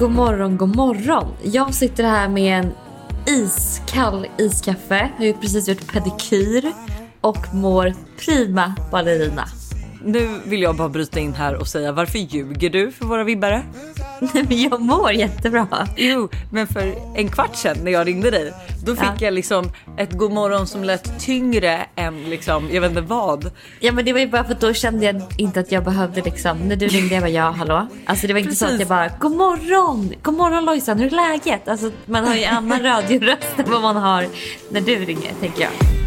god morgon, god morgon. Jag sitter här med en iskall iskaffe. Jag har precis gjort pedikyr och mår prima ballerina. Nu vill jag bara bryta in här och säga varför ljuger du för våra vibbare? Nej men jag mår jättebra. Jo, men för en kvart sedan när jag ringde dig, då fick Ja. jag liksom ett god morgon som lät tyngre än liksom, jag vet inte vad. Ja men det var ju bara för att då kände jag inte att jag behövde liksom, när du ringde jag bara ja hallå. Alltså det var inte så att Precis. jag bara god morgon, god morgon Lojsan hur är läget? Alltså man har ju en annan radioröst än vad man har när du ringer tänker jag.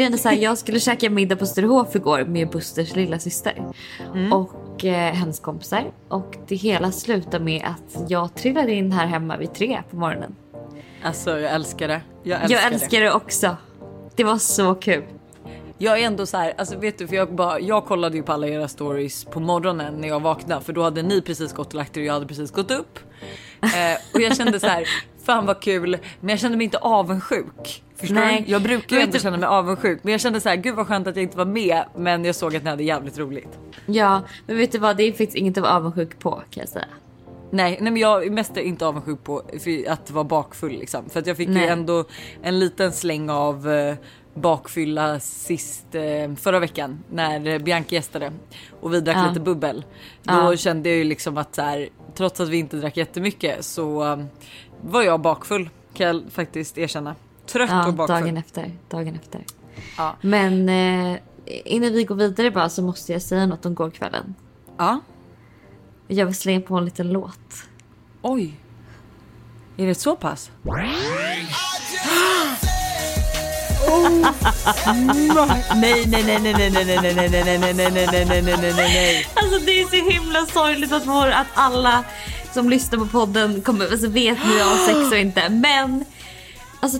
Grejen är så här, jag skulle käka middag på Sturehof igår med Busters lilla syster och eh, hennes kompisar. Och det hela slutade med att jag trillade in här hemma vid tre på morgonen. Alltså jag älskar det. Jag älskar, jag älskar det. också. Det var så kul. Jag är ändå så här, alltså vet du, för jag, bara, jag kollade ju på alla era stories på morgonen när jag vaknade, för då hade ni precis gått och lagt er och jag hade precis gått upp. Eh, och jag kände så här, fan vad kul, men jag kände mig inte avundsjuk. Förstår Nej. du? Jag brukar ju inte känna mig avundsjuk, men jag kände så här, gud vad skönt att jag inte var med, men jag såg att ni hade jävligt roligt. Ja, men vet du vad? Det finns inget att vara avundsjuk på kan jag säga. Nej, nej men jag är mest inte avundsjuk på att vara bakfull liksom. För att jag fick Nej. ju ändå en liten släng av eh, bakfylla sist eh, förra veckan när Bianca gästade och vi drack Ja. lite bubbel. Då Ja. kände jag ju liksom att så här, trots att vi inte drack jättemycket så var jag bakfull kan jag faktiskt erkänna. Trött Ja, och bakfull. dagen efter. Dagen efter. Ja. Men eh, innan vi går vidare bara så måste jag säga något om gårkvällen. ja. Jag vill slänga på en liten låt. Oj. Är det så pass? Nej, nej, nej, nej, nej, nej, nej, nej, nej, nej, nej, nej, nej, nej, nej, nej, nej, nej, nej. Alltså det är så himla sorgligt att, vår, att alla som lyssnar på podden kommer, alltså vet nu jag har sex och inte. Men alltså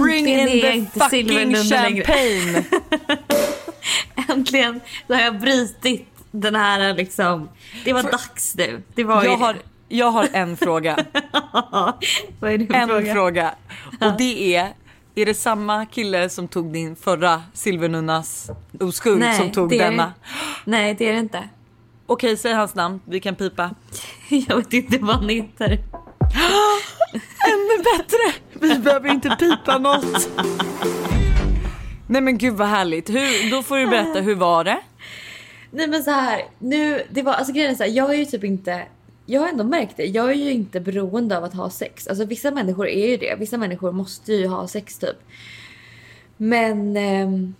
Bring äntligen in är jag inte silvernummer längre. Äntligen så har jag brutit den här liksom. Det var dags nu. Det var ju Jag har, jag har en fråga. Vad är det för En fråga? fråga. Och det är, är det samma kille som tog din förra silvernunnas oskuld som tog det denna? Nej det är det inte. Okej, säg hans namn. Vi kan pipa. Jag vet inte vad han heter. Ännu bättre! Vi behöver inte pipa något. Nej men gud vad härligt. Hur, då får du berätta, hur var det? Nej men så här, nu, det var, alltså grejen är så här, jag är ju typ inte, jag har ändå märkt det, jag är ju inte beroende av att ha sex. Alltså vissa människor är ju det, vissa människor måste ju ha sex typ. Men ehm,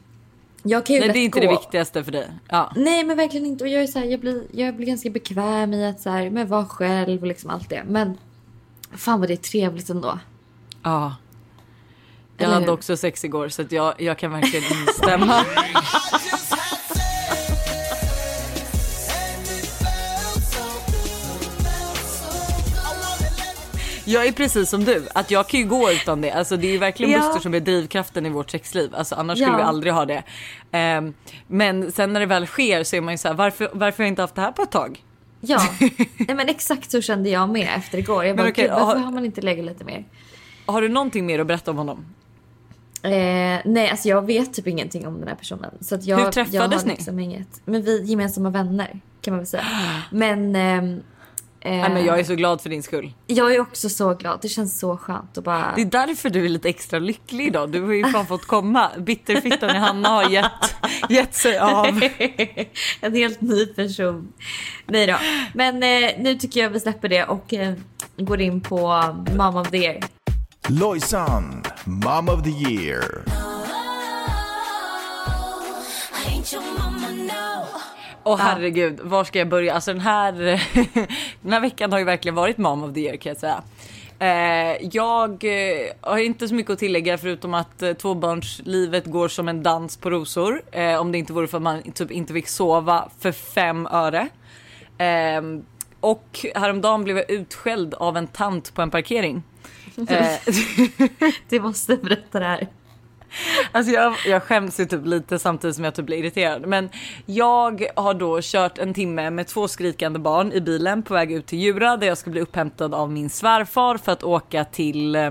jag kan ju Nej det är inte gå. det viktigaste för dig. Ja. Nej men verkligen inte. Och jag är så här, jag blir, jag blir ganska bekväm i att så här, men vara själv och liksom allt det. Men fan vad det är trevligt ändå. ja. Jag Eller hade hur? också sex igår så att jag, jag kan verkligen instämma. Jag är precis som du, att jag kan ju gå utan det. Alltså det är verkligen Ja. Buster som är drivkraften i vårt sexliv. Alltså annars Ja. skulle vi aldrig ha det. Ehm, men sen när det väl sker så är man ju så här, varför, varför har jag inte haft det här på ett tag? Ja, nej men exakt så kände jag med efter igår. Jag bara, Men gud, varför har- har man inte legat lite mer? Har du någonting mer att berätta om honom? Eh, nej, alltså jag vet typ ingenting om den här personen. Så jag, Hur träffades jag har ni? liksom inget. Men vi är gemensamma vänner kan man väl säga. Men, ehm, eh, Nej men jag är så glad för din skull. jag är också så glad. Det känns så skönt att bara... Det är därför du är lite extra lycklig idag. Du har ju fan fått komma. Bitterfittan i Hanna har gett, gett sig av. en helt ny person. Nej då. Men eh, nu tycker jag vi släpper det och eh, går in på Mom of the year. Lojsan, Mom of the Year. Åh herregud, var ska jag börja? Alltså den här, den här veckan har ju verkligen varit mom of the year kan jag säga. Eh, jag eh, har inte så mycket att tillägga förutom att eh, tvåbarnslivet går som en dans på rosor. Eh, om det inte vore för att man typ inte fick sova för fem öre. Eh, och häromdagen blev jag utskälld av en tant på en parkering. Du måste berätta det här. Alltså jag, jag skäms ju typ lite samtidigt som jag typ blir irriterad. Men jag har då kört en timme med två skrikande barn i bilen på väg ut till Djura där jag ska bli upphämtad av min svärfar för att åka till eh,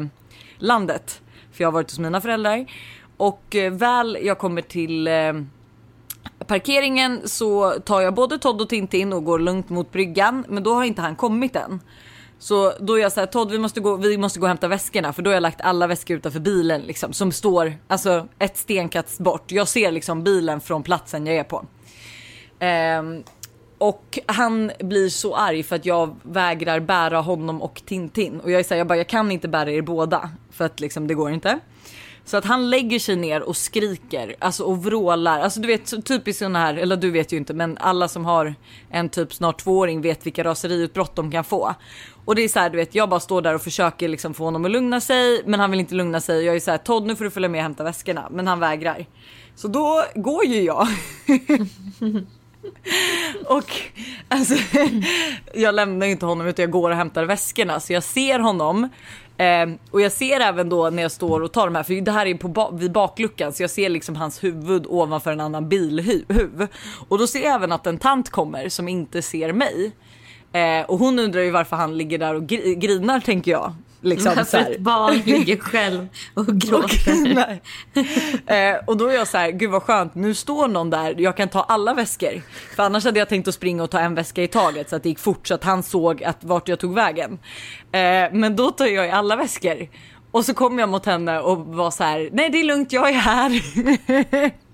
landet. För jag har varit hos mina föräldrar. Och eh, väl jag kommer till eh, parkeringen så tar jag både Todd och Tintin och går lugnt mot bryggan. Men då har inte han kommit än. Så då är jag så här, Todd vi måste, gå, vi måste gå och hämta väskorna för då har jag lagt alla väskor utanför bilen liksom som står alltså ett stenkast bort. Jag ser liksom bilen från platsen jag är på. Ehm, och han blir så arg för att jag vägrar bära honom och Tintin och jag är så här, jag bara jag kan inte bära er båda för att liksom det går inte. Så att han lägger sig ner och skriker alltså och vrålar. Alltså du vet typiskt sådana här, eller du vet ju inte men alla som har en typ snart tvååring vet vilka raseriutbrott de kan få. Och det är så här, du vet jag bara står där och försöker liksom få honom att lugna sig men han vill inte lugna sig. Jag är så här Todd nu får du följa med och hämta väskorna men han vägrar. Så då går ju jag. och alltså jag lämnar ju inte honom utan jag går och hämtar väskorna så jag ser honom Eh, och jag ser även då när jag står och tar de här, för det här är på ba vid bakluckan så jag ser liksom hans huvud ovanför en annan bilhuv. Och då ser jag även att en tant kommer som inte ser mig. Eh, och hon undrar ju varför han ligger där och gr grinar tänker jag. Liksom, Varför ett barn ligger själv och gråter. eh, och då är jag så här, gud vad skönt, nu står någon där, jag kan ta alla väskor. För annars hade jag tänkt att springa och ta en väska i taget så att det gick fort så att han såg att vart jag tog vägen. Eh, men då tar jag i alla väskor. Och så kommer jag mot henne och var så här, nej det är lugnt, jag är här.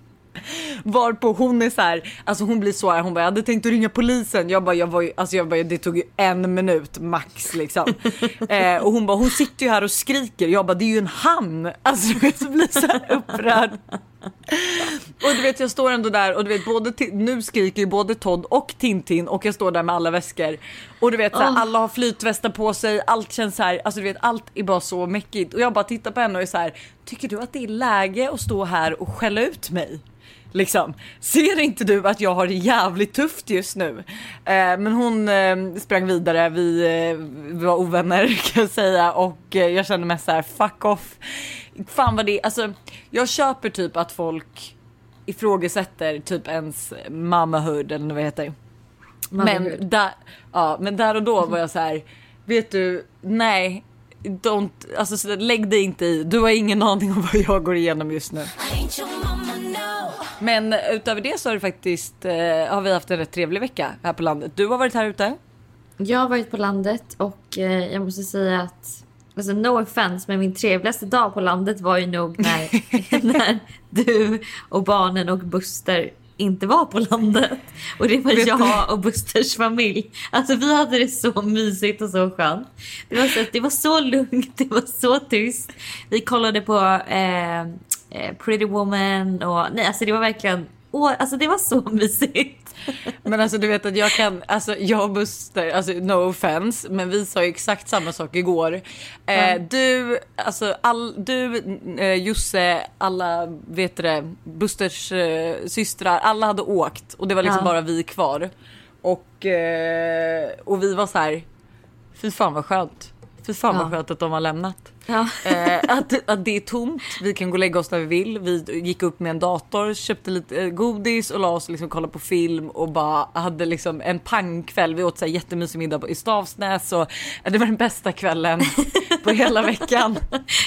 Varpå hon är så här, alltså hon blir så här, hon bara jag hade tänkt att ringa polisen. Jag bara, jag var ju, alltså jag bara, det tog ju en minut max liksom. eh, och hon bara, hon sitter ju här och skriker. Jag bara, det är ju en han. Alltså jag blir så här upprörd. och du vet jag står ändå där och du vet både nu skriker ju både Todd och Tintin och jag står där med alla väskor. Och du vet så här, oh. alla har flytvästar på sig, allt känns så här, alltså du vet allt är bara så mäckigt. Och jag bara tittar på henne och är så här, tycker du att det är läge att stå här och skälla ut mig? Liksom. Ser inte du att jag har det jävligt tufft just nu? Eh, men hon eh, sprang vidare, vi, eh, vi, var ovänner kan jag säga och eh, jag kände mest så här fuck off. Fan vad det alltså jag köper typ att folk ifrågasätter typ ens mammahood eller vad det heter. Men där, ja, men där och då var jag så här, vet du, nej, don't, alltså lägg dig inte i. Du har ingen aning om vad jag går igenom just nu. Men utöver det så har det faktiskt eh, har vi haft en rätt trevlig vecka här på landet. Du har varit här ute. Jag har varit på landet och eh, jag måste säga att Alltså no offense men min trevligaste dag på landet var ju nog när, när du och barnen och Buster inte var på landet. Och det var jag och Busters familj. Alltså vi hade det så mysigt och så skönt. Det var så, det var så lugnt, det var så tyst. Vi kollade på eh, eh Pretty Woman och nej alltså det var verkligen, åh, alltså det var så mysigt. Men alltså du vet att jag kan, alltså jag och Buster, alltså no offense, men vi sa ju exakt samma sak igår. Eh, Du, alltså all, du, eh, Josse, alla, vet det, Busters eh, systrar, alla hade åkt och det var liksom ja. bara vi kvar. Och, eh, och vi var så här, fy fan vad skönt. Fy fan vad skönt att de har lämnat. Ja. eh, att, att det är tomt, vi kan gå och lägga oss när vi vill. Vi gick upp med en dator, köpte lite eh, godis och la oss och liksom kolla på film och bara hade liksom en pangkväll. Vi åt så här jättemysig middag i Stavsnäs och det var den bästa kvällen på hela veckan.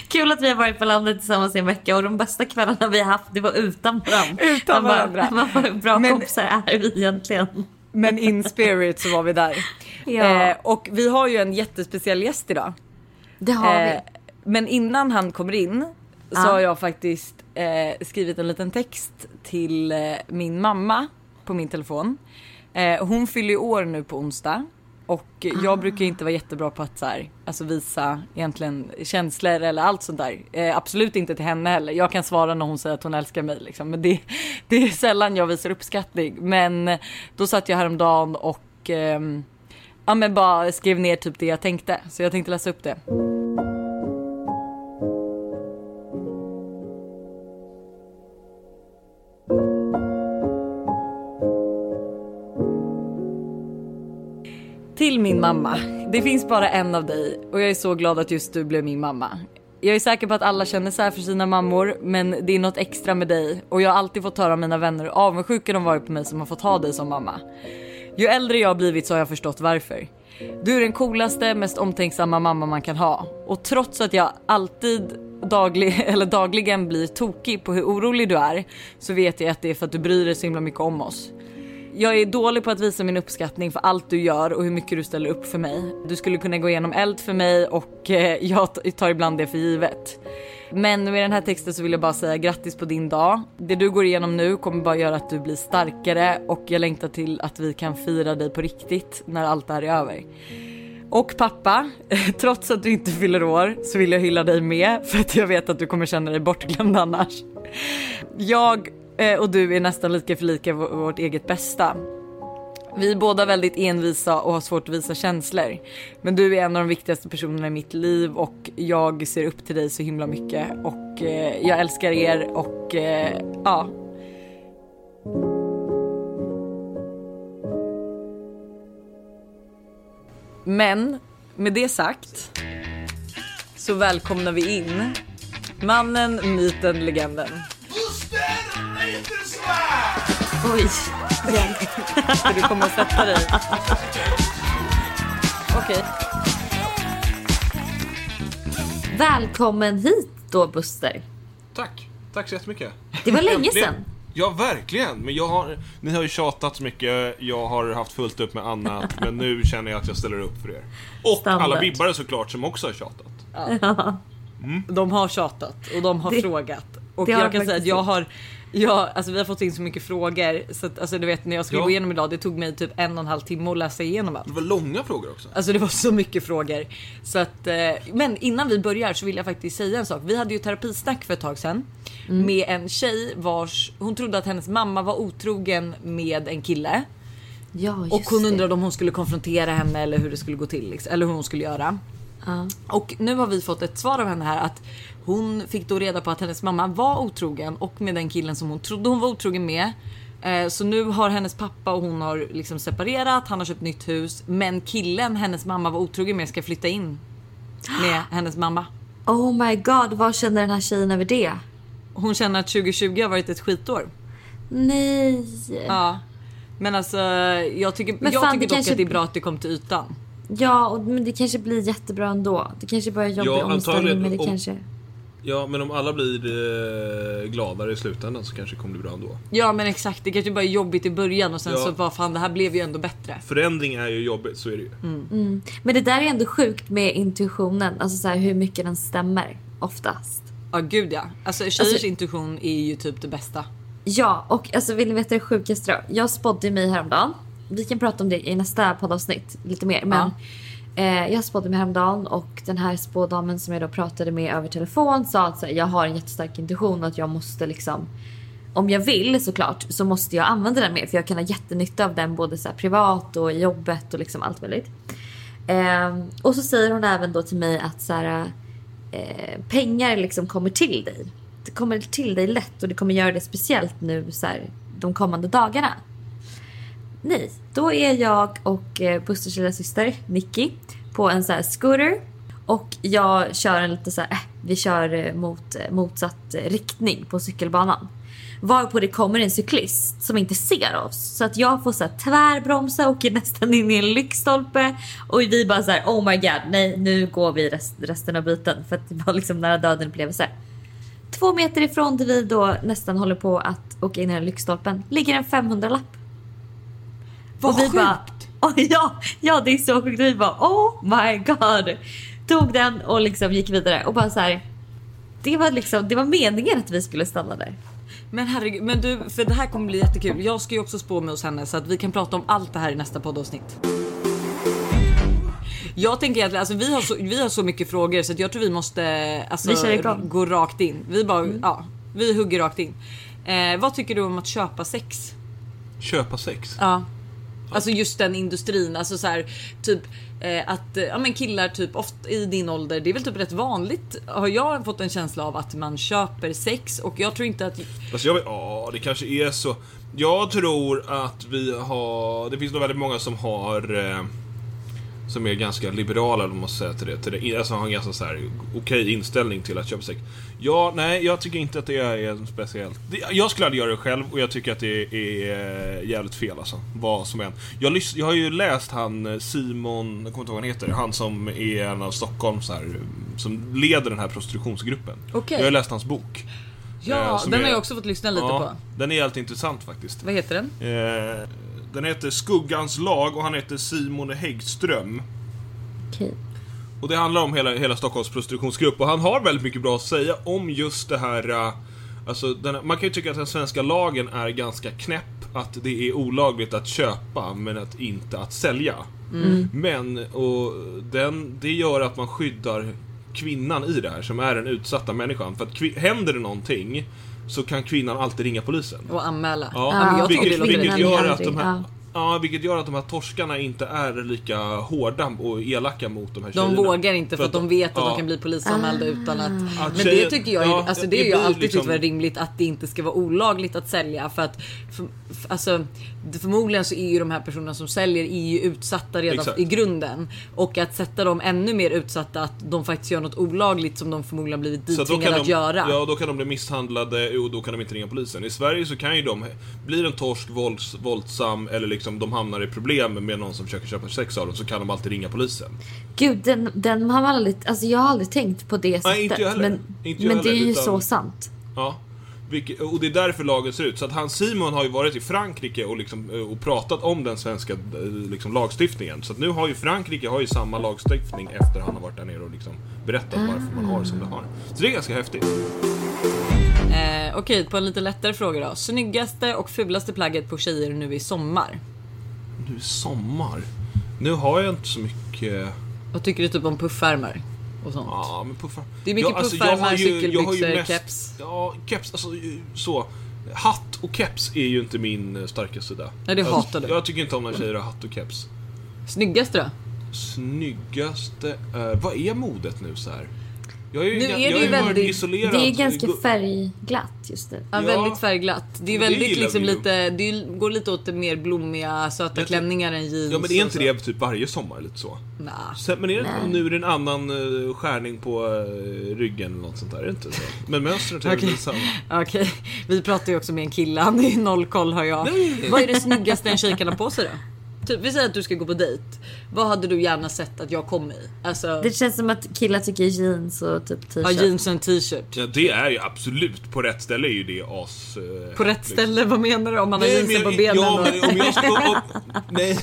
Kul att vi har varit på landet tillsammans i en vecka och de bästa kvällarna vi har haft det var utan varandra. Utan varandra. Man bara, bra Men, kompisar är vi egentligen. Men in spirit så var vi där. Ja. Eh, och vi har ju en jättespeciell gäst idag. Det har eh, vi. Men innan han kommer in så har jag faktiskt eh, skrivit en liten text till eh, min mamma på min telefon. Eh, hon fyller ju år nu på onsdag och jag ah. brukar inte vara jättebra på att så här, alltså visa egentligen känslor eller allt sånt där. Eh, absolut inte till henne heller. Jag kan svara när hon säger att hon älskar mig liksom. Men det, det är sällan jag visar uppskattning. Men då satt jag häromdagen och ehm, ja, men bara skrev ner typ det jag tänkte. Så jag tänkte läsa upp det. Till min mamma. Det finns bara en av dig och jag är så glad att just du blev min mamma. Jag är säker på att alla känner så här för sina mammor, men det är något extra med dig och jag har alltid fått höra av mina vänner hur avundsjuka de varit på mig som har fått ha dig som mamma. Ju äldre jag har blivit så har jag förstått varför. Du är den coolaste, mest omtänksamma mamma man kan ha. Och trots att jag alltid daglig, eller dagligen blir tokig på hur orolig du är så vet jag att det är för att du bryr dig så himla mycket om oss. Jag är dålig på att visa min uppskattning för allt du gör och hur mycket du ställer upp för mig. Du skulle kunna gå igenom eld för mig och eh, jag tar ibland det för givet. Men med den här texten så vill jag bara säga grattis på din dag. Det du går igenom nu kommer bara göra att du blir starkare och jag längtar till att vi kan fira dig på riktigt när allt det här är över. Och pappa, trots att du inte fyller år så vill jag hylla dig med för att jag vet att du kommer känna dig bortglömd annars. Jag Eh, och du är nästan lika för lika vårt eget bästa. Vi är båda väldigt envisa och har svårt att visa känslor. Men du är en av de viktigaste personerna i mitt liv och jag ser upp till dig så himla mycket och eh, jag älskar er och eh, ja. Men med det sagt så välkomnar vi in mannen, myten, legenden. Oj. Ska du komma och sätta dig? Okej. Välkommen hit då Buster. Tack. Tack så jättemycket. Det var länge sedan. Ja, verkligen. Men jag har, ni har ju tjatat så mycket, jag har haft fullt upp med annat, men nu känner jag att jag ställer upp för er. Och Standard. alla bibbare såklart som också har tjatat. De har tjatat och de har Det- frågat. Och jag kan säga att jag har Ja, alltså vi har fått in så mycket frågor så att, alltså du vet när jag skulle Ja. gå igenom idag, det tog mig typ en och en halv timme att läsa igenom allt. Det var långa frågor också. Alltså det var så mycket frågor. Så att, eh, men innan vi börjar så vill jag faktiskt säga en sak. Vi hade ju terapisnack för ett tag sedan Mm. med en tjej vars hon trodde att hennes mamma var otrogen med en kille. Ja, just Och hon det. undrade om hon skulle konfrontera henne eller hur det skulle gå till. Liksom, eller hur hon skulle göra. Ja. Och nu har vi fått ett svar av henne här att hon fick då reda på att hennes mamma var otrogen och med den killen som hon trodde hon var otrogen med. Eh, Så nu har hennes pappa och hon har liksom separerat, han har köpt nytt hus. Men killen hennes mamma var otrogen med ska flytta in med hennes mamma. Oh my god, vad känner den här tjejen över det? Hon känner att 2020 har varit ett skitår. Nej. Ja. Men alltså jag tycker, Men jag fan, tycker det dock kanske- att det är bra att det kom till ytan. Ja, och, men det kanske blir jättebra ändå. Det kanske bara är jobbig Ja, omställning men det Om- kanske... Ja, men om alla blir eh, gladare i slutändan så kanske det kommer bli bra ändå. Ja men exakt, det kanske bara är jobbigt i början och sen Ja. så vad fan det här blev ju ändå bättre. Förändring är ju jobbigt, så är det ju. Men det där är ändå sjukt med intuitionen. Alltså så här, hur mycket den stämmer oftast. Ja gud ja. Alltså tjejers Alltså- intuition är ju typ det bästa. Ja, och alltså vill ni veta det sjukaste då? Jag spådde mig häromdagen. Vi kan prata om det i nästa poddavsnitt lite mer. Men eh, jag spådde mig häromdagen och den här spådamen som jag då pratade med över telefon sa att så här, jag har en jättestark intuition och att jag måste liksom om jag vill såklart så måste jag använda den mer för jag kan ha jättenytta av den både så här privat och i jobbet och liksom allt möjligt. Eh, och så säger hon även då till mig att så här, eh, pengar liksom kommer till dig. Det kommer till dig lätt och det kommer göra det speciellt nu så här, de kommande dagarna. Nej, då är jag och eh, Busters lilla syster Nicky på en så här scooter och jag kör en lite så här, eh, vi kör eh, mot motsatt riktning på cykelbanan. Varpå det kommer en cyklist som inte ser oss. Så att jag får så här tvärbromsa och åker nästan in i en lyktstolpe. Och vi bara så här, oh my god, nej nu går vi rest, resten av biten. För att det var liksom nära döden upplevelse. Två meter ifrån där vi då nästan håller på att åka in i den här lyktstolpen ligger en 500-lapp. Vad och vi sjukt! bara, oh, ja, ja det är så sjukt. Vi bara oh my god. Tog den och liksom gick vidare och bara så här. Det var liksom, det var meningen att vi skulle stanna där. Men herregud, men du, för det här kommer bli jättekul. Jag ska ju också spå med hos henne så att vi kan prata om allt det här i nästa poddavsnitt. Jag tänker egentligen, alltså vi har, så, vi har så mycket frågor så att jag tror vi måste alltså, Vi gå rakt in. Vi bara, ja, vi hugger rakt in. Eh, vad tycker du om att köpa sex? Köpa sex. Ja. Alltså just den industrin, alltså så här, typ eh, att eh, ja, men killar typ ofta i din ålder, det är väl typ rätt vanligt har jag fått en känsla av att man köper sex och jag tror inte att Alltså jag vet, ja det kanske är så. Jag tror att vi har, det finns nog väldigt många som har eh, som är ganska liberala, om man säga till det. Till det alltså har en ganska så här okej inställning till att köpa sex. Ja, nej, jag tycker inte att det är speciellt. Jag skulle aldrig göra det själv och jag tycker att det är eh, jävligt fel alltså. Vad som än. Jag, jag har ju läst han eh, Simon, jag kommer inte ihåg vad han heter, han som är en av Stockholms så här, som leder den här prostitutionsgruppen. Okej. Jag har läst hans bok. Ja, Eh, den är- har jag också fått lyssna lite Ja, på. Den är helt intressant faktiskt. Vad heter den? Eh, den heter Skuggans lag och han heter Simon Häggström. Okej. Och det handlar om hela, hela Stockholms prostitutionsgrupp och han har väldigt mycket bra att säga om just det här eh, Alltså, den, man kan ju tycka att den svenska lagen är ganska knäpp Att det är olagligt att köpa men att inte att sälja Men, och den, det gör att man skyddar kvinnan i det här som är den utsatta människan För att händer det någonting Så kan kvinnan alltid ringa polisen Och anmäla. Ja, Ja, men jag vilket, det vilket, gör att de här, Ja. ja, vilket gör att de här torskarna inte är lika hårda och elaka mot de här tjejerna. De vågar inte för att de vet att ja, de kan bli polisanmälda utan att... Att Men tjejer- det tycker jag, ja, alltså det det är ju alltid liksom- tyckt vara rimligt att det inte ska vara olagligt att sälja för att för, för, alltså, förmodligen så är ju de här personerna som säljer är ju utsatta redan Exakt. i grunden och att sätta dem ännu mer utsatta att de faktiskt gör något olagligt som de förmodligen blivit kan, att de, göra. ja, då kan de bli misshandlade och då kan de inte ringa polisen. I Sverige så kan ju de, blir en torsk vålds, våldsam eller liksom de hamnar i problem med någon som försöker köpa sex av dem så kan de alltid ringa polisen. Gud, den, den har man aldrig, alltså jag har aldrig tänkt på det sättet. Nej, inte jag heller. Men, Inte jag men det är heller, ju utan- så sant. Ja. Och det är därför lagen ser ut. Så att han Simon har ju varit i Frankrike och, liksom, eh, och pratat om den svenska eh, liksom, lagstiftningen. Så att nu har ju Frankrike har ju samma lagstiftning efter han har varit där nere och liksom berättat varför man har som det har. Så det är ganska häftigt. Eh, Okej, på en lite lättare fråga då. Snyggaste och fulaste plagget på tjejer nu i sommar? Nu det sommar. Nu har jag inte så mycket... Vad tycker du typ om puffärmar? Och sånt? Ja, men puffar. Det är mycket jag har puffärmar, ju- cykelbyxor, keps. Ja, keps. Alltså så. Hatt och keps är ju inte min eh, starka sida. Nej, det alltså, hatar du. Jag tycker inte om när tjejer har hatt och keps. Snyggaste då? Snyggaste... eh, vad är modet nu så här? Jag är ju, Nu är det jag ju väldigt- isolerad. Det är ganska färgglatt just nu. Ja, Ja. väldigt färgglatt. Det är det väldigt gillar liksom lite, det går lite åt det mer blommiga, söta Jag klänningar än jeans. Ja men är inte det typ varje sommar lite så? Nah. Sen, men är det och nu är det en annan uh, skärning på eh, ryggen eller något sånt där, är det inte så? Men mönstret är Okej. väl detsamma? Okej, vi pratar ju också med en kille, han är ju noll koll har jag. Nej. Vad är det snyggaste en tjej kan ha på sig då? Typ, vi säger att du ska gå på dejt. Vad hade du gärna sett att jag kom i? Alltså, Det känns som att killar tycker jeans och typ ja, t-shirt. jeans och en t-shirt. Ja det är ju absolut, på rätt ställe är ju det as... eh, På rätt liksom. ställe, vad menar du? Om man har Nej, jeansen på benen? Ja, och... men om jag ska... Om, nej,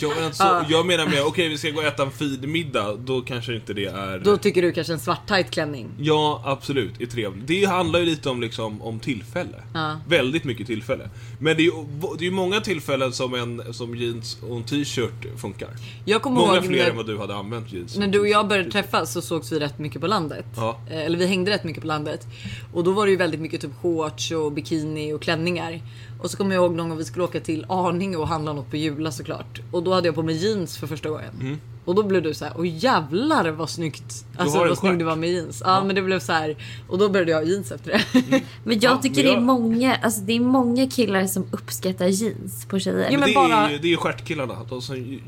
jag menar, inte så, Ja. jag menar med, okej vi ska gå och äta en fin middag, då kanske inte det är... Då tycker du kanske en svart tight klänning? Ja, absolut, är trevligt. Det handlar ju lite om, liksom, om tillfälle. Ja. Väldigt mycket tillfälle. Men det är ju det är många tillfällen som, en, som jeans och en t-shirt funkar. Jag kommer Många ihåg fler när- än vad du hade använt jeans. När du och jag började träffas så sågs vi rätt mycket på landet. Ja. Eh, Eller vi hängde rätt mycket på landet. Och då var det ju väldigt mycket typ shorts och bikini och klänningar. Och så kommer jag ihåg någon gång vi skulle åka till Arninge och handla något på Jula såklart. Och då hade jag på mig jeans för första gången. Mm. Och då blev du så här, åh jävlar vad snyggt. Alltså vad snygg du var med jeans. Ja, men det blev så här. Och då började jag ha jeans efter det. Men jag Ja, tycker men det är jag- många, alltså det är många killar som uppskattar jeans på tjejer. Ja, men det, bara- är, ju- det är ju stjärtkillarna, de som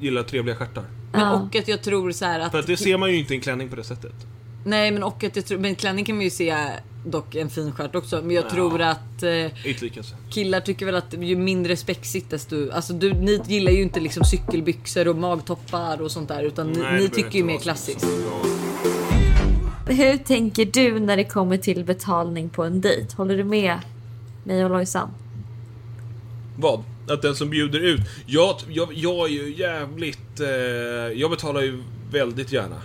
gillar trevliga stjärtar. Men Ja. och att jag tror så här att. För att det ser man ju inte i en klänning på det sättet. Nej men och att jag tror, men klänning kan man ju se dock en fin stjärt också. Men jag Ja. tror att eh, killar tycker väl att ju mindre spexigt desto... Alltså du, ni gillar ju inte liksom cykelbyxor och magtoppar och sånt där. Utan Nej, ni, ni tycker ju mer klassiskt. Hur tänker du när det kommer till betalning på en dejt? Håller du med mig och Lojsan? Vad? Att den som bjuder ut. Jag, jag, jag är ju jävligt... Eh, jag betalar ju väldigt gärna.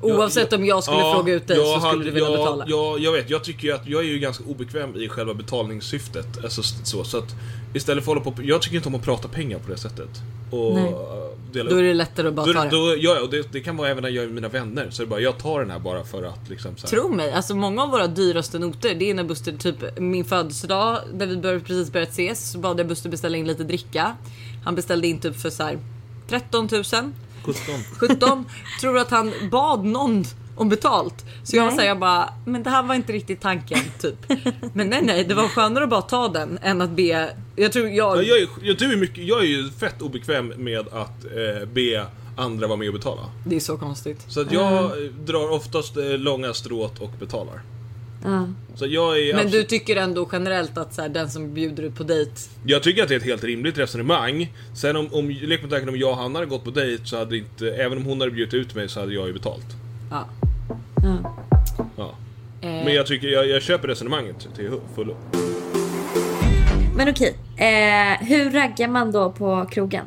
Oavsett om jag skulle Ja, fråga ut dig jag så skulle hade- du vilja jag, betala. Jag, jag vet, jag tycker ju att jag är ju ganska obekväm i själva betalningssyftet. Alltså, så, så att istället för att hålla på... Jag tycker inte om att prata pengar på det sättet. Och Nej. dela Då är det lättare att bara Då, ta det. då, ja, och det, det kan vara även när jag är med mina vänner. Så är det bara, jag tar den här bara för att liksom så här, Tro mig, alltså många av våra dyraste noter det är när Buster, typ min födelsedag där vi bör, precis börjat ses så bad jag Buster beställa in lite dricka. Han beställde in typ för så här 13 000. 17. 17. Tror att han bad någon om betalt. Så jag jag bara, men det här var inte riktigt tanken typ. Men nej nej, det var skönare att bara ta den än att be. Jag tror jag, Ja, jag, är, jag, du är mycket, jag är ju fett obekväm med att eh, be andra vara med och betala. det är så konstigt. Så att jag eh, drar oftast eh, långa stråt och betalar. Ja. Så jag är Men du tycker ändå generellt att så här, den som bjuder ut på dejt. Jag tycker att det är ett helt rimligt resonemang. Sen om, om lek med tanken om jag och Hanna hade gått på dejt så hade inte, även om hon hade bjudit ut mig så hade jag ju betalt. Ja. Ja. Ja. Eh, Men jag tycker, jag, jag köper resonemanget till fullo. Men okej, eh, hur raggar man då på krogen?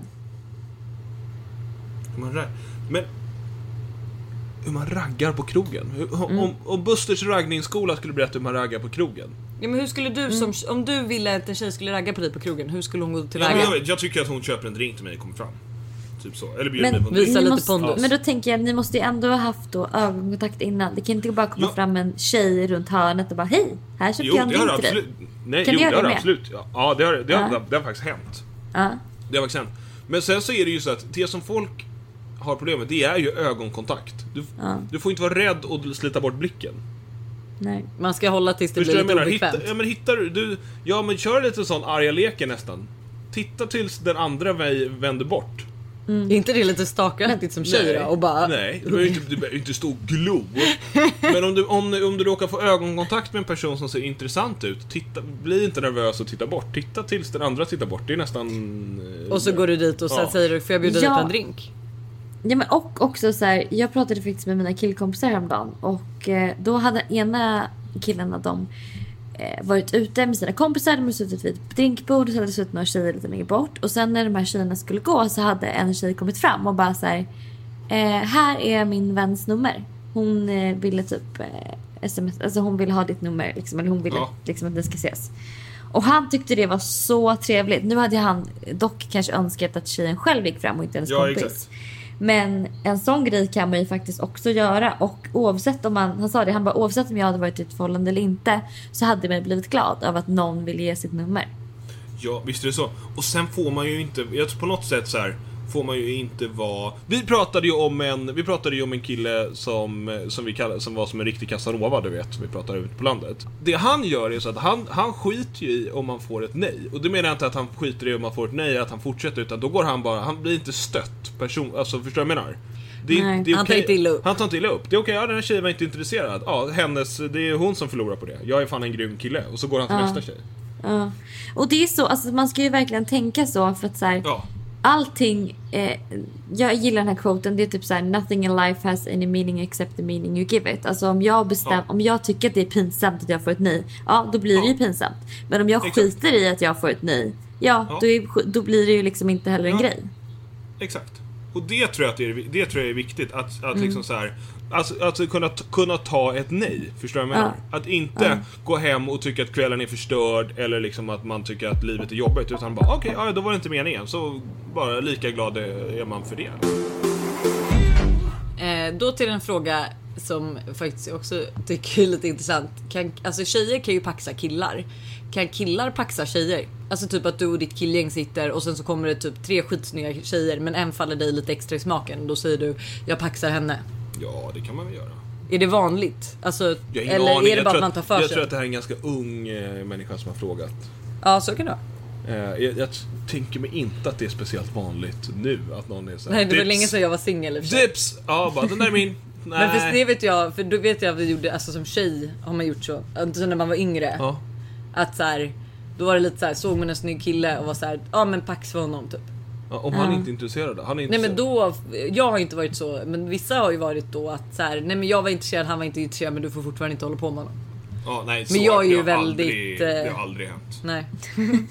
Man. Men... Hur man raggar på krogen? Hur, om, om, om Busters raggningsskola skulle berätta hur man raggar på krogen. ja, men hur skulle du som, om du ville att en tjej skulle ragga på dig på krogen, hur skulle hon gå Ja, tillväga? men jag, vet, jag tycker att hon köper en drink till mig och kommer fram. Typ så. Eller bjuder Men mig på en Visa drink. lite måste, pondus. Men då tänker jag, ni måste ju ändå ha haft då ögonkontakt innan. Det kan inte bara komma Ja. fram en tjej runt hörnet och bara hej, här köpte Jo, jag en drink till dig. Nej, Kan jo, du göra det har det absolut. Ja, ja det, har, det, har, Ja. det har faktiskt hänt. Ja. Det har faktiskt hänt. Men sen så är det ju så att det som folk har problem med, det är ju ögonkontakt. Du, Ja. du får inte vara rädd och slita bort blicken. Nej. Man ska hålla tills det Förstår blir lite menar? obekvämt. Hitta, ja, men hittar du, du... Ja, men kör lite sån arga leken nästan. Titta tills den andra vänder bort. Är inte det lite stalkeraktigt som tjej då? Och bara... nej, du behöver inte, du behöver inte stå och glo. Men om du, om, om du råkar få ögonkontakt med en person som ser intressant ut, titta, bli inte nervös och titta bort. Titta tills den andra tittar bort. Det är nästan... eh, Och så går du dit och sen Ja. säger du, får jag bjuda Ja. dit på en drink? Ja men och också så här, jag pratade faktiskt med mina killkompisar häromdagen och eh, då hade ena killen av dem eh, varit ute med sina kompisar, de hade suttit vid ett drinkbord och så hade det suttit några tjejer lite längre bort och sen när de här tjejerna skulle gå så hade en tjej kommit fram och bara så här, eh, här är min väns nummer. Hon ville typ sms, alltså hon ville ha ditt nummer liksom, eller hon ville Ja. liksom att ni ska ses. Och han tyckte det var så trevligt. Nu hade han dock kanske önskat att tjejen själv gick fram och inte hennes Ja, kompis. exakt. Men en sån grej kan man ju faktiskt också göra och oavsett om man, han sa det, han bara oavsett om jag hade varit i ett förhållande eller inte så hade man blivit glad av att någon vill ge sitt nummer. Ja, visst är det så. Och sen får man ju inte, jag tror på något sätt så här får man ju inte vara... Vi pratade ju om en, vi pratade ju om en kille som, som vi kallar, som var som en riktig casanova, du vet, vi pratade ute på landet. Det han gör är så att han, han skiter ju i om man får ett nej. Och det menar jag inte att han skiter i om man får ett nej, att han fortsätter, utan då går han bara, han blir inte stött person, alltså förstår du vad jag menar? Det Nej. det är Han tar inte illa upp. Han tar inte illa upp. Det är okej, ja den här tjejen var inte intresserad. Ja, hennes, det är hon som förlorar på det. Jag är fan en grym kille. Och så går han till Ja. nästa tjej. Ja. Och det är så, alltså man ska ju verkligen tänka så för att så här, Ja. Allting, eh, jag gillar den här quoten, det är typ så här: nothing in life has any meaning except the meaning you give it. Alltså om jag bestäm, Ja. om jag tycker att det är pinsamt att jag får ett nej, ja då blir det ju Ja. pinsamt. Men om jag Exakt. skiter i att jag får ett nej, ja, Ja. Då, är, då blir det ju liksom inte heller en Ja. grej. Exakt. Och det tror jag att det är, det tror jag är viktigt. Att, att Mm. liksom så här, alltså, alltså kunna, kunna ta ett nej. Förstår du vad jag menar? Att inte gå hem och tycka att kvällen är förstörd eller liksom att man tycker att livet är jobbigt. Utan bara okej, ja, då var det inte meningen. Så bara lika glad är man för det. Eh, då till en fråga som faktiskt också tycker är lite intressant. Kan, alltså tjejer kan ju paxa killar. Kan killar paxa tjejer? Alltså typ att du och ditt killgäng sitter och sen så kommer det typ tre skitsnygga tjejer men en faller dig lite extra i smaken. Då säger du jag paxar henne. Ja, det kan man väl göra. Är det vanligt? Alltså, Jag eller aning. är det Jag bara att man tar för Jag sig? tror att det här är en ganska ung eh, människa som har frågat. Ja så kan det vara. Eh, jag, jag tänker mig inte att det är speciellt vanligt nu att någon är såhär Nej det var "Dips, länge sedan jag var singel i och för sig. Dips! Ja, bara den där är min. Nej. Men för det vet jag, för då vet jag att vi gjorde, alltså som tjej har man gjort så. Alltså när man var yngre. Ja. Att så här, då var det lite så här, såg man en snygg kille och var så här, ja men pax för honom typ. Ja, om han inte är intresserad. Han är inte Nej men då, jag har inte varit så, men vissa har ju varit då att så här, nej men jag var intresserad, han var inte intresserad men du får fortfarande inte hålla på med honom. Ja, nej, Men så- jag är ju väldigt, Aldrig, det eh, har aldrig hänt. Nej.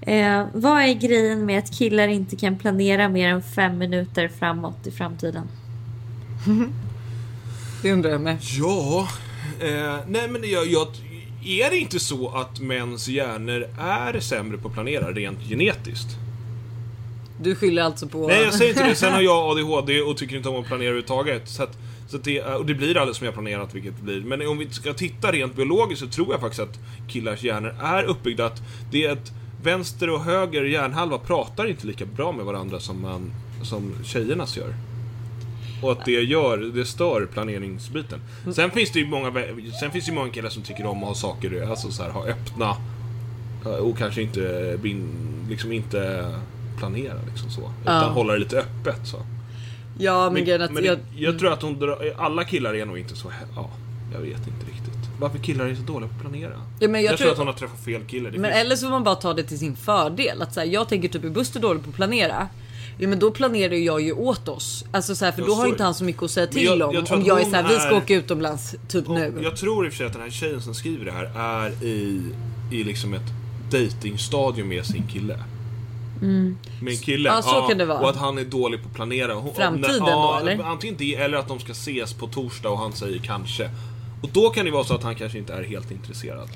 Eh, vad är grejen med att killar inte kan planera mer än fem minuter framåt i framtiden? Det undrar jag med. Ja, eh, nej men jag, jag, är det inte så att mäns hjärnor är sämre på att planera rent genetiskt? Du skyller alltså på... Nej, jag säger inte det. Sen har jag ADHD och tycker inte om att planera överhuvudtaget. Så att, så att det, och det blir aldrig som jag planerat, vilket det blir. Men om vi ska titta rent biologiskt så tror jag faktiskt att killars hjärnor är uppbyggda att det är att vänster och höger hjärnhalva pratar inte lika bra med varandra som, man, som tjejernas gör. Och att det gör, det stör planeringsbiten. Sen finns det ju många, sen finns det många killar som tycker om att ha saker, alltså så här, ha öppna och kanske inte, liksom inte planera liksom så. Utan Ja. hålla det lite öppet så. Ja men, grejen att men jag, jag tror att hon drar, alla killar är nog inte så, ja, jag vet inte riktigt. Varför killar är så dåliga på att planera? Ja, men jag jag tror- tror att hon har träffat fel kille. Men finns- eller så får man bara ta det till sin fördel. Att så här, jag tänker typ är Buster dålig på att planera. Ja men då planerar jag ju åt oss. Alltså så här, för Ja, då så har inte han så mycket att säga till jag- om. jag om jag är hon såhär, vi ska åka utomlands typ nu. Jag tror i och för sig att den här tjejen som skriver det här är i, i liksom ett datingstadium med sin kille. Med en kille. Ja, så kan det vara. Och att han är dålig på att planera. Hon, Framtiden ja, då, eller? Antingen det eller att de ska ses på torsdag och han säger kanske. Och då kan det vara så att han kanske inte är helt intresserad.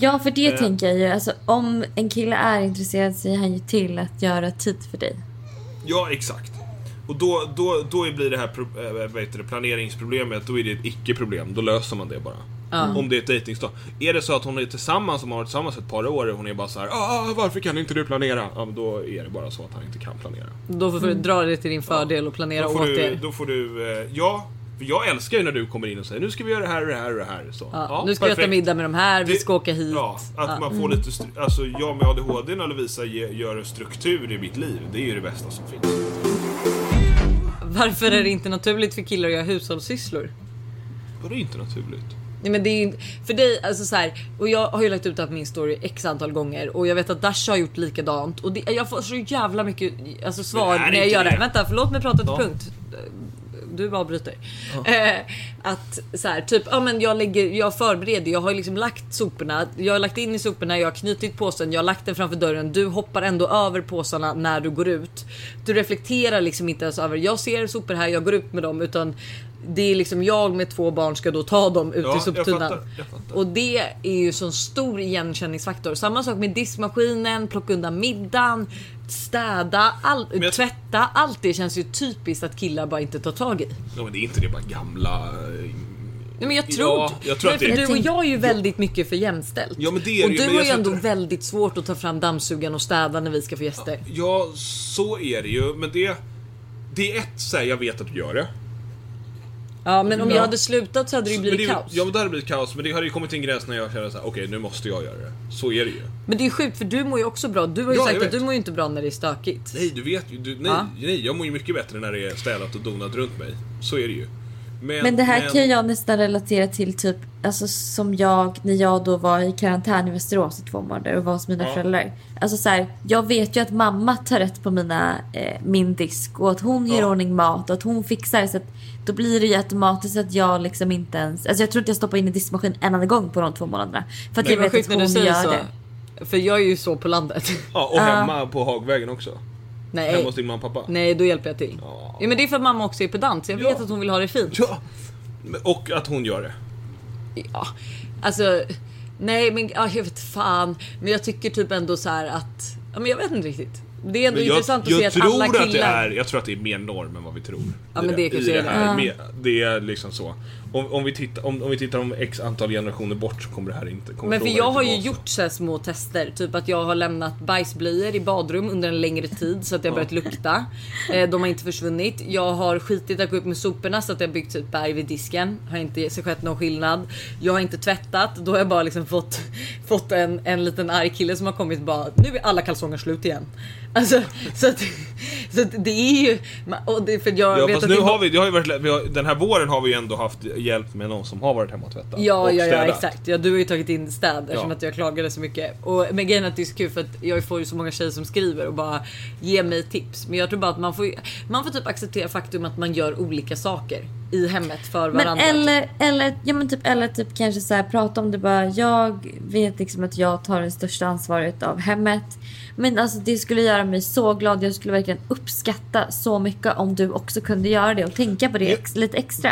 Ja, för det Eh. tänker jag ju. Alltså, om en kille är intresserad säger han ju till att göra tid för dig. Ja, exakt. Och då, då, då blir det här äh, vad heter det, planeringsproblemet, då är det ett icke-problem. Då löser man det bara. Om det är ett dejtingstad. Är det så att hon är tillsammans, som har varit tillsammans ett par år, och hon är bara så här, ah, varför kan inte du planera? Ja, men då är det bara så att han inte kan planera. Då får du dra det till din fördel och planera åt du, er. då får du, eh, ja, för jag älskar ju när du kommer in och säger, nu ska vi göra det här och det här och det här. Så. Ja, nu ska vi äta perfekt. middag med de här, vi Det- ska åka hit. Ja, att man får lite, alltså jag med ADHD när Lovisa ge- gör en struktur i mitt liv, det är ju det bästa som finns. Varför är det inte naturligt för killar att göra hushållssysslor? Är inte naturligt. Nej men det är inte- för dig, alltså så här, och jag har ju lagt ut det här på min story x antal gånger och jag vet att Dasha har gjort likadant och det, jag får så jävla mycket alltså, svar när jag gör det. det? Vänta förlåt mig prata till Ja. punkt. Du avbryter. Eh, att så här, typ, ja men jag lägger, jag förbereder, jag har liksom lagt soporna, jag har lagt in i soporna, jag har knutit påsen, jag har lagt den framför dörren. Du hoppar ändå över påsarna när du går ut. Du reflekterar liksom inte ens över, jag ser sopor här, jag går ut med dem utan det är liksom jag med två barn ska då ta dem ut Ja, i soptunnan. Och det är ju sån stor igenkänningsfaktor. Samma sak med diskmaskinen, plocka undan middagen, städa, all, jag- tvätta. Allt det känns ju typiskt att killar bara inte tar tag i. Ja, men det är inte det bara gamla... eh, Nej, men jag tror, Ja, jag tror det för du och jag är ju väldigt mycket för jämställt. Ja, men det är och ju, du men har ju ändå inte- väldigt svårt att ta fram dammsugaren och städa när vi ska få gäster. Ja, så är det ju, men det... Det är ett så här, jag vet att du gör det. Ja men om Ja. jag hade slutat så hade det ju Men blivit det, kaos. Ja men det hade blivit kaos, men det hade ju kommit till en gräns när jag kände såhär, okej nu måste jag göra det. Så är det ju. Men det är ju sjukt för du mår ju också bra. Du har ju Ja, sagt jag att du vet. mår ju inte bra när det är stökigt. Nej du vet ju, du, nej, Ja. nej jag mår ju mycket bättre när det är städat och donat runt mig. Så är det ju. Men det här kan jag nästan relatera till typ, alltså som jag, när jag då var i karantän i Västerås i två månader och var hos mina Ja. föräldrar. Alltså så här, jag vet ju att mamma tar rätt på mina, eh, min disk och att hon ger Ja. ordning mat och att hon fixar så att då blir det ju automatiskt att jag liksom inte ens, alltså jag tror inte jag stoppar in i diskmaskin en enda gång på de två månaderna. För att Det jag vet att hon gör så. det. För jag är ju så på landet. Ja, och hemma på Hagvägen också. Nej. Hemma hos din mamma och pappa. Nej, då hjälper jag till. Ja. Ja, men det är för att mamma också är pedant, så jag vet Ja. att hon vill ha det fint. Ja. Och att hon gör det. Ja, alltså. Nej, men ja, jag vet fan. Men jag tycker typ ändå så här att. Ja, men jag vet inte riktigt. Det är ändå Men jag intressant att jag se att tror alla killar. att det är, jag tror att det är mer norm än vad vi tror. Ja, men det kanske är det. här. Med, det är liksom så. Om, om, vi tittar, om, om vi tittar om x antal generationer bort så kommer det här inte kommer Men för jag har ju gjort så här små tester, typ att jag har lämnat bajsblöjor i badrum under en längre tid så att det har börjat lukta. Eh, De har inte försvunnit. Jag har skitit att gå upp med soporna så att det har byggts ett berg vid disken. Har inte skett någon skillnad. Jag har inte tvättat. Då har jag bara liksom fått, fått en, en liten arg kille som har kommit och bara nu är alla kalsonger slut igen. Alltså så att, så att det är ju. Och det, för jag Ja vet fast att nu har vi, det har ju varit, vi har, den här våren har vi ju ändå haft hjälp med någon som har varit hemma och tvättat. Ja, och ja, ja städat. exakt. Ja, du har ju tagit in städ eftersom Ja. att jag klagade så mycket. Och, men grejen är att det är så kul för att jag får ju så många tjejer som skriver och bara ger mig tips. Men jag tror bara att man får, man får typ acceptera faktum att man gör olika saker i hemmet för Men varandra. eller, eller, ja men typ, eller typ kanske så här prata om det bara. Jag vet liksom att jag tar det största ansvaret av hemmet. Men alltså det skulle göra mig så glad. Jag skulle verkligen uppskatta så mycket om du också kunde göra det och tänka på det ex, lite extra.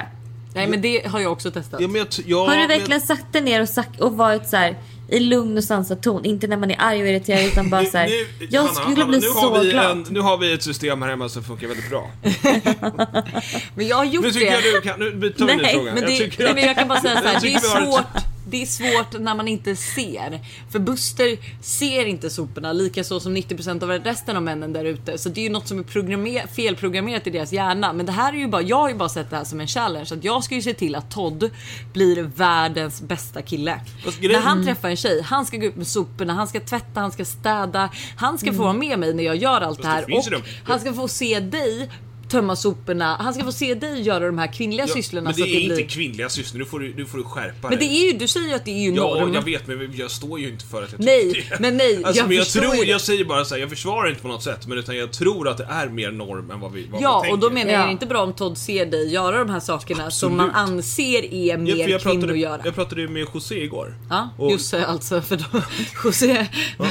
Nej men det har jag också testat. Ja, men jag, ja, Har du men- verkligen satt dig ner och, sagt, och varit så här i lugn och sansad ton? Inte när man är arg och irriterad utan bara så här. Nu- Jag Hanna, skulle Hanna, bli nu så har vi glad. En, nu har vi ett system här hemma som funkar väldigt bra. Men jag har gjort Nu tycker det. jag du kan, nu tar vi en ny Nej, fråga. Men, det, jag tycker nej, men jag kan bara säga så här, det är svårt. Det är svårt när man inte ser. För Buster ser inte soporna lika så som 90% av resten av männen där ute. Så det är ju något som är programmer- felprogrammerat i deras hjärna. Men det här är ju bara, jag har ju bara sett det här som en challenge. Att jag ska ju se till att Todd blir världens bästa kille. När han träffar en tjej, han ska gå ut med soporna, han ska tvätta, han ska städa. Han ska få vara med mig när jag gör allt det det här. Och han ska få se dig tömma soporna. Han ska få se dig göra de här kvinnliga Ja, sysslorna. men så det att är det inte blir... kvinnliga syster, nu får du, nu får du skärpa Men det dig. är ju, du säger ju att det är ju Ja, norm. jag vet, men jag står ju inte för att jag Nej, tycker det. men nej, Alltså, jag men jag tror, det. jag säger bara så här, jag försvarar inte på något sätt, men utan jag tror att det är mer norm än vad vi vad Ja, vi och då menar jag Ja. det inte bra om Todd ser dig göra de här sakerna som man Absolut. anser är Ja, mer jag, kvinnor pratade, att göra. jag pratade ju med José igår. Ja, och, Josse alltså för då, José,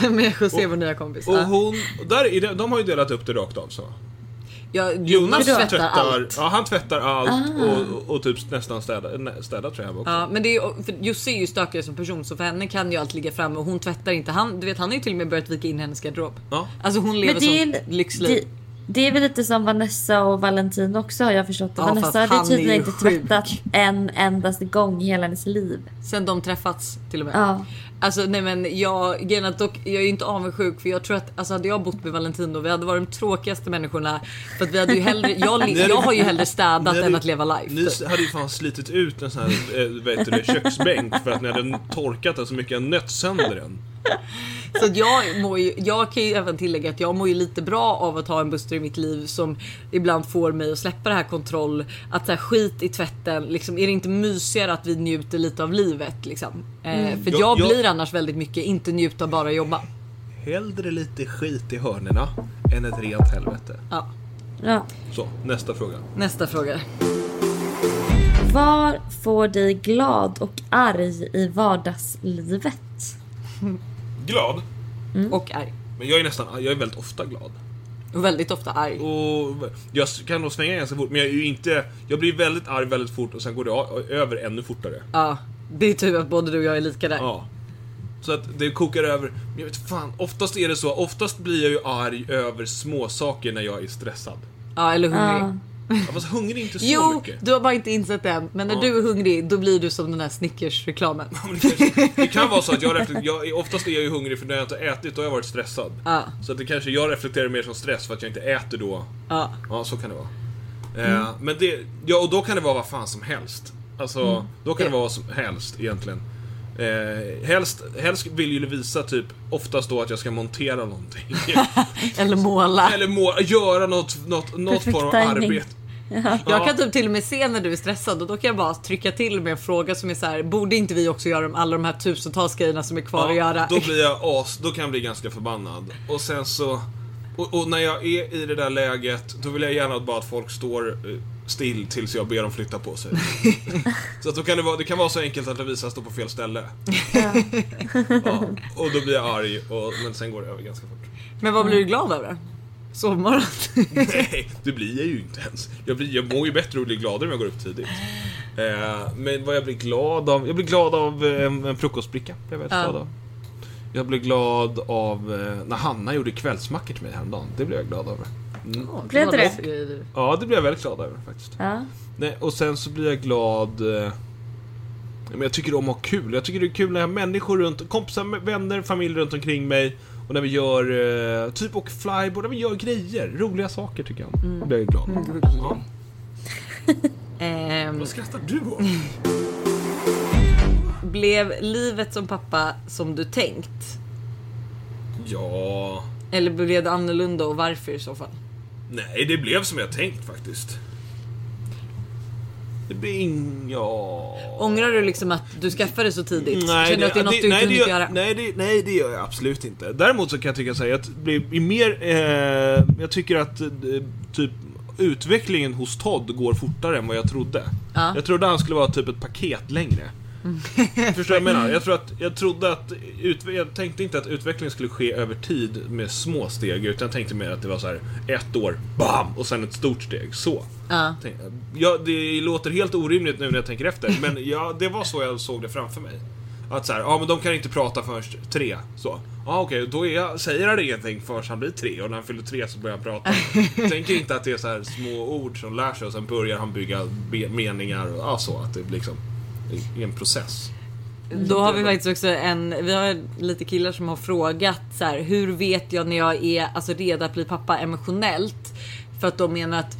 med José vår nya kompis. och Ja. hon, där är det, de har ju delat upp det rakt av så. Ja, Jonas Vadå? tvättar allt. Ja, han tvättar allt och, och, och typ nästan städar, städar tror jag också. Ja, men det är, ju- för Josse är ju stökigare som person så för henne kan ju allt ligga framme och hon tvättar inte. Han, du vet, han har ju till och med börjat vika in hennes garderob. Ja. Alltså hon lever som lyxliv. Det, är väl lite som Vanessa och Valentin också har jag förstått. Ja, Vanessa hade tydligen inte sjuk. tvättat en endaste gång i hela hennes liv. Sen de träffats till och med. Ja. Alltså nej men jag, dock, jag är ju inte avundsjuk för jag tror att alltså, hade jag bott med Valentino vi hade varit de tråkigaste människorna. För att vi hade ju hellre, jag, jag har ju hellre städat hade- än att leva life. Ni typ. hade ju fan slitit ut en sån här eh, heter det, köksbänk för att ni hade torkat den så mycket jag nött sönder den. Så att jag, mår ju, jag kan ju även tillägga att jag mår ju lite bra av att ha en Buster i mitt liv som ibland får mig att släppa det här kontroll. Att så här, skit i tvätten, liksom, är det inte mysigare att vi njuter lite av livet? Liksom? Eh, för Jag- jag, jag- blir annars väldigt mycket inte njuta bara jobba. Hellre lite skit i hörnerna än ett rent helvete. Ja. Ja. Så, nästa fråga. Nästa fråga. Vad får dig glad och arg i vardagslivet? Glad. Och arg. Men jag är nästan, jag är väldigt ofta glad. Och väldigt ofta arg. Och jag kan nog svänga ganska fort, men jag är ju inte... Jag blir väldigt arg väldigt fort och sen går det över ännu fortare. Ja, det är tur att både du och jag är lika där. Ja. Så att det kokar över. Men jag vet fan, oftast är det så. Oftast blir jag ju arg över små saker när jag är stressad. Ja, eller hungrig. Ja. Jag fast hungrig är inte så Jo, mycket. du har bara inte insett det än. Men när Ja. du är hungrig, då blir du som den här Snickers-reklamen. Men det, det kan vara så att jag, jag oftast är jag ju hungrig för när jag inte har ätit då har jag varit stressad. Ja. Så att det kanske jag reflekterar mer som stress för att jag inte äter då. Ja. Ja, så kan det vara. Eh, men det, ja, och då kan det vara vad fan som helst. Alltså, då kan det vara vad som helst egentligen. Eh, helst, helst vill ju visa typ oftast då att jag ska montera någonting. Eller måla. Eller må, göra något, något, något form av arbete. Jag kan typ till och med se när du är stressad och då kan jag bara trycka till med en fråga som är så här: borde inte vi också göra alla de här tusentals grejerna som är kvar att göra? Då blir jag as, då kan jag bli ganska förbannad. Och sen så... Och, och när jag är i det där läget, då vill jag gärna bara att folk står eh, still tills jag ber dem flytta på sig. så att då kan det, vara, det kan vara så enkelt att Lovisa står på fel ställe. ja, och då blir jag arg, och, men sen går det över ganska fort. Men vad blir du glad över? Sovmorgon? Nej, det blir jag ju inte ens. Jag, blir, jag mår ju bättre och blir gladare om jag går upp tidigt. Eh, men vad jag blir glad av? Jag blir glad av eh, en, en frukostbricka. Jag, väldigt Ja. glad av. jag blir glad av eh, när Hanna gjorde kvällsmackor till mig häromdagen. Det blev jag glad över. Mm. Blev det det? Ja, det blev jag väldigt glad över faktiskt. Ja. Nej, och sen så blir jag glad... Eh, men jag tycker om att ha kul. Jag tycker det är kul när jag har människor runt, kompisar, vänner, familj runt omkring mig. Och när vi gör, eh, typ och flyboard, när vi gör grejer. Roliga saker tycker jag om. Då blir jag glad. Ja. Ehm, Vad skrattar du åt? blev livet som pappa som du tänkt? Ja... Eller blev det annorlunda och varför i så fall? Nej, det blev som jag tänkt faktiskt. Det blir ing... Ja... Ångrar du liksom att du skaffade så tidigt? Nej, Känner du att det är något du inte nej, det hunnit gör, göra? nej, det, nej, det gör jag absolut inte. Däremot så kan jag tycka säga att det blir mer... Eh, jag tycker att eh, typ utvecklingen hos Todd går fortare än vad jag trodde. Ja. Jag trodde han skulle vara typ ett paket längre. Förstår du vad jag menar? Jag, tror att, jag trodde att... Jag tänkte inte att utvecklingen skulle ske över tid med små steg, utan jag tänkte mer att det var så här ett år, BAM! Och sen ett stort steg. Så. Tänk- Ja, det låter helt orimligt nu när jag tänker efter, men ja, det var så jag såg det framför mig. Att så här, ja men de kan inte prata förrän tre. Så. Ja okej, då är jag, säger han ingenting förrän han blir tre och när han fyller tre så börjar han prata. Tänker inte att det är så här små ord som lär sig och sen börjar han bygga meningar och ja, så. Att det blir i en process. Då har vi faktiskt också en, vi har lite killar som har frågat så här, hur vet jag när jag är alltså, redo att bli pappa emotionellt? För att de menar att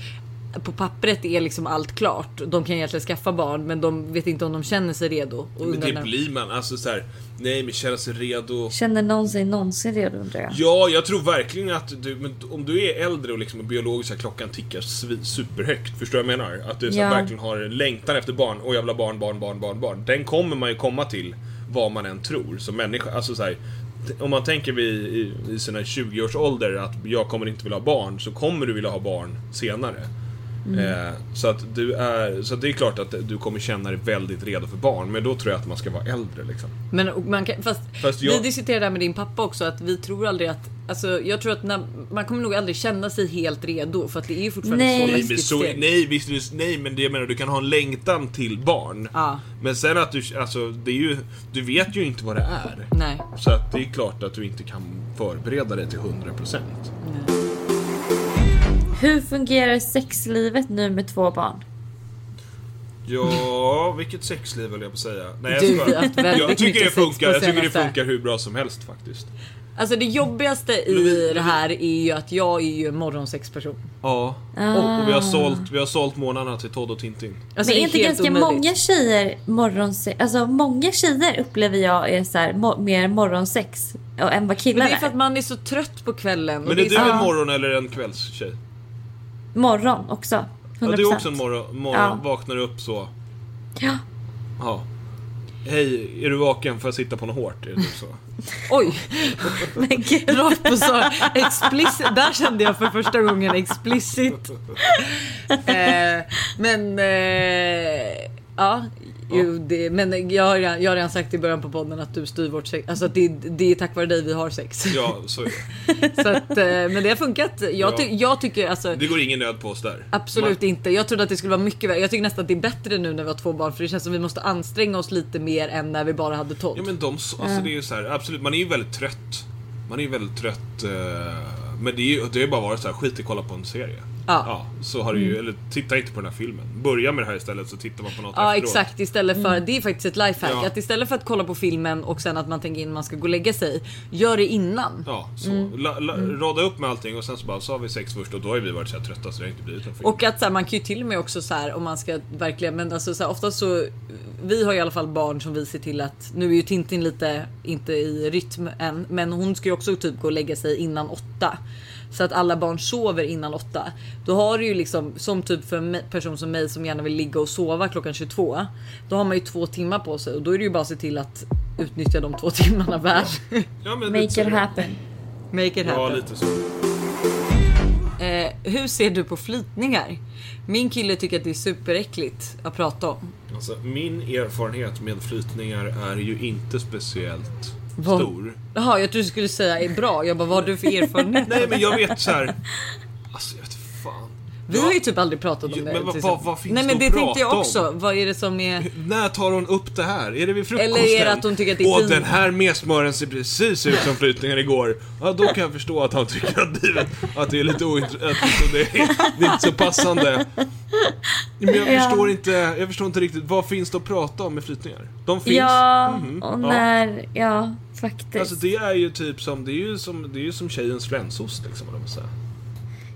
på pappret är liksom allt klart. De kan egentligen skaffa barn men de vet inte om de känner sig redo. Och Men det när- blir man. Alltså så här, nej men känna sig redo. Känner någon sig någonsin redo undrar jag? Ja, jag tror verkligen att du, men om du är äldre och liksom biologiska klockan tickar superhögt, förstår du vad jag menar? Att du så här, Ja. verkligen har längtan efter barn, och jag vill ha barn, barn, barn, barn, barn. Den kommer man ju komma till, vad man än tror, som människa. Alltså så här, om man tänker vid, i, i sina 20-års ålder att jag kommer inte vilja ha barn, så kommer du vilja ha barn senare. Eh, så att du är, så att det är klart att du kommer känna dig väldigt redo för barn, men då tror jag att man ska vara äldre liksom. Men man kan, fast, Fast vi jag- diskuterade det här med din pappa också att vi tror aldrig att Alltså jag tror att när, man kommer nog aldrig känna sig helt redo för att det är fortfarande Nej. så Nej men, så, nej, visst, nej men det jag menar, du kan ha en längtan till barn. Ja. Men sen att du, alltså det är ju, du vet ju inte vad det är. Nej. Så att det är klart att du inte kan förbereda dig till 100%. Hur fungerar sexlivet nu med två barn? Ja, vilket sexliv höll jag på att säga. Nej, Du, jag, haft väldigt jag tycker det funkar, jag tycker det funkar hur bra som helst faktiskt. Alltså det jobbigaste i det här är ju att jag är ju en morgonsexperson. Ja. Ah. Och vi har sålt, vi har sålt månaderna till Todd och Tintin. Alltså Men är inte ganska omöjligt. många tjejer morgonsex? Alltså många tjejer upplever jag är så här, mo- mer morgonsex och- än vad Men killar det är för är. att man är så trött på kvällen. Men det är du en morgon eller en kvällstjej? Morgon också. 100%. Ja, du är också en morgon, morgon Ja. vaknar upp så. Ja. Ja. Hej, är du vaken? Får jag sitta på något hårt? Är det typ så? Oj! Men gud. Rakt på så explicit. Där kände jag för första gången explicit. Eh, men eh, ja. Jo, det, men jag har, redan- jag har redan sagt i början på podden att du styr vårt sex. Alltså det, det är tack vare dig vi har sex. Ja, så är det. Så att, eh, men det har funkat. Jag, ty, jag tycker alltså Det går ingen nöd på oss där. Absolut Man- inte. Jag trodde att det skulle vara mycket värre. Jag tycker nästan att det är bättre nu när vi har två barn för det känns som att vi måste anstränga oss lite mer än när vi bara hade Todd. Ja men de, alltså det är ju så här, absolut, man är ju väldigt trött. Man är ju väldigt trött. Eh, men det är ju det har bara varit så här, skit i att kolla på en serie. Ja. så har det ju, eller titta inte på den här filmen. Börja med det här istället så tittar man på något Ja efteråt. exakt istället för, det är faktiskt ett lifehack. Ja. Att istället för att kolla på filmen och sen att man tänker in man ska gå och lägga sig. Gör det innan. Ja, så. Mm. La, la, Rada upp med allting och sen så bara, så har vi sex först och då har vi varit så här trötta så det har inte blivit en film. Och att så här, man kan ju till och med också så här om man ska verkligen men alltså så här, oftast så vi har i alla fall barn som vi ser till att nu är ju Tintin lite inte i rytm än men hon ska ju också typ gå och lägga sig innan åtta. Så att alla barn sover innan åtta. Då har du ju liksom som typ för en person som mig som gärna vill ligga och sova klockan 22. Då har man ju två timmar på sig och då är det ju bara att se till att utnyttja de två timmarna väl. ja, men Make lite it så. happen. Make it Ja, happen. lite så. Eh, hur ser du på flytningar? Min kille tycker att det är superäckligt att prata om. Alltså, min erfarenhet med flytningar är ju inte speciellt Vad- stor. Jaha, jag trodde du skulle säga är bra. Jag bara, vad har du för erfarenhet? Nej men jag vet så här. Alltså jag. Vi Ja, har ju typ aldrig pratat om Ja, det. men vad- vad- vad finns Nej men det det att tänkte jag också. Vad är det som är... När tar hon upp det här? Är det vid frukosten? Eller är det att hon tycker att det är Och fint? den här mesmören ser precis ut som flytningar igår. Ja, då kan jag förstå att han tycker att, livet, att det är lite ointressant. Det, är- det är inte så passande. Men jag Ja. förstår inte, jag förstår inte riktigt. Vad finns det att prata om med flytningar? De finns. Ja, Mhm, och ja. när... Ja, faktiskt. Alltså det är ju typ som, det är ju som, det är ju som tjejens flänsost liksom, vad man säga.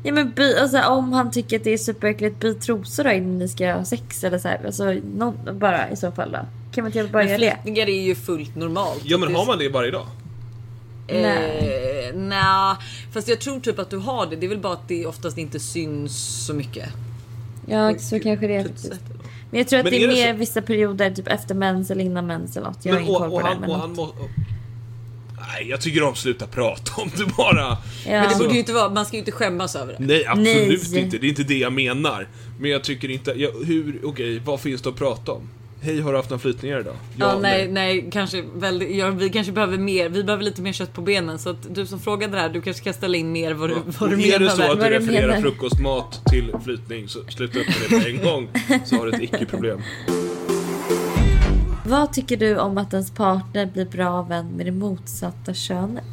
Ja men by, alltså, om han tycker att det är superäckligt, byt trosor då innan ni ska ha sex eller så här. Alltså någon, bara i så fall då. Kan man inte bara Men göra det? flyttningar är ju fullt normalt. Ja men har man det varje dag? Eh, Nja, fast jag tror typ att du har det. Det är väl bara att det oftast inte syns så mycket. Ja så kanske det är Typ faktiskt. Men jag tror att Men det är, är det mer så- vissa perioder, typ efter mens eller innan mens eller något. Jag har Men, ingen och, koll på och, det. han, Men och han. Nej, jag tycker de slutar prata om det bara. Ja. Men det borde ju inte vara, man ska ju inte skämmas över det. Nej, absolut Nej. inte. Det är inte det jag menar. Men jag tycker inte... Ja, hur... Okej, vad finns det att prata om? Hej, har du haft några flytningar idag? Ja, nej, nej, kanske väldigt, ja, vi kanske behöver mer, vi behöver lite mer kött på benen. Så att du som frågade det här, du kanske ska ställa in mer vad du, vad du menar. är det så att du refererar frukostmat till flytning, så sluta upp med det på en gång. Så har du ett icke-problem. Vad tycker du om att ens partner blir bra vän med det motsatta könet?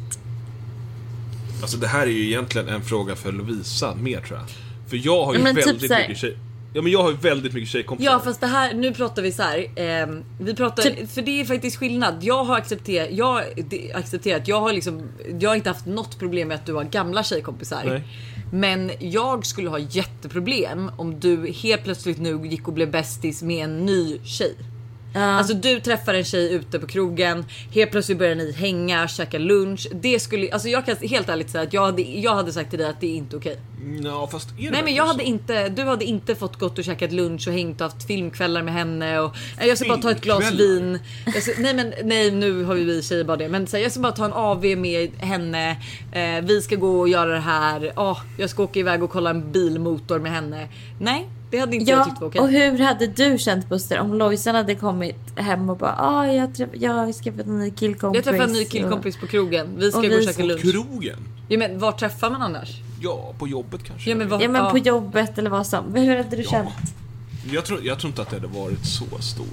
Alltså det här är ju egentligen en fråga för Lovisa mer tror jag. För jag har ju men typ väldigt här- mycket tjej... Ja men jag har ju väldigt mycket tjejkompisar. Ja fast det här, nu pratar vi så här. ehm, vi pratar, Typ- för det är faktiskt skillnad. Jag har accepterat, jag accepterat, jag har liksom, jag har inte haft något problem med att du har gamla tjejkompisar. Nej. Men jag skulle ha jätteproblem om du helt plötsligt nu gick och blev bästis med en ny tjej. Alltså du träffar en tjej ute på krogen, helt plötsligt börjar ni hänga, käka lunch. Det skulle, alltså jag kan helt ärligt säga att jag hade, jag hade sagt till dig att det är inte okej. Ja fast är det Nej men jag så? hade inte, du hade inte fått gått och käkat lunch och hängt och haft filmkvällar med henne och "Nej, jag ska bara ta ett glas vin. Ska, nej men nej nu har ju vi tjejer bara det men så här, jag ska bara ta en AV med henne. Eh, vi ska gå och göra det här. Åh, jag ska åka iväg och kolla en bilmotor med henne. Nej det hade inte jag Ja, tyckt var okej. och hur hade du känt Buster om Lojsan hade kommit hem och bara ah, jag, träff- jag har skaffat en ny killkompis. Jag träffade en ny och- killkompis på krogen. Vi ska och gå och käka lunch. Krogen? Ja, men var träffar man annars? Ja, på jobbet kanske. Ja, men var- Ja men på jobbet eller vad som. Hur hade du Ja. känt? Jag, tror, jag tror inte att det hade varit så stor...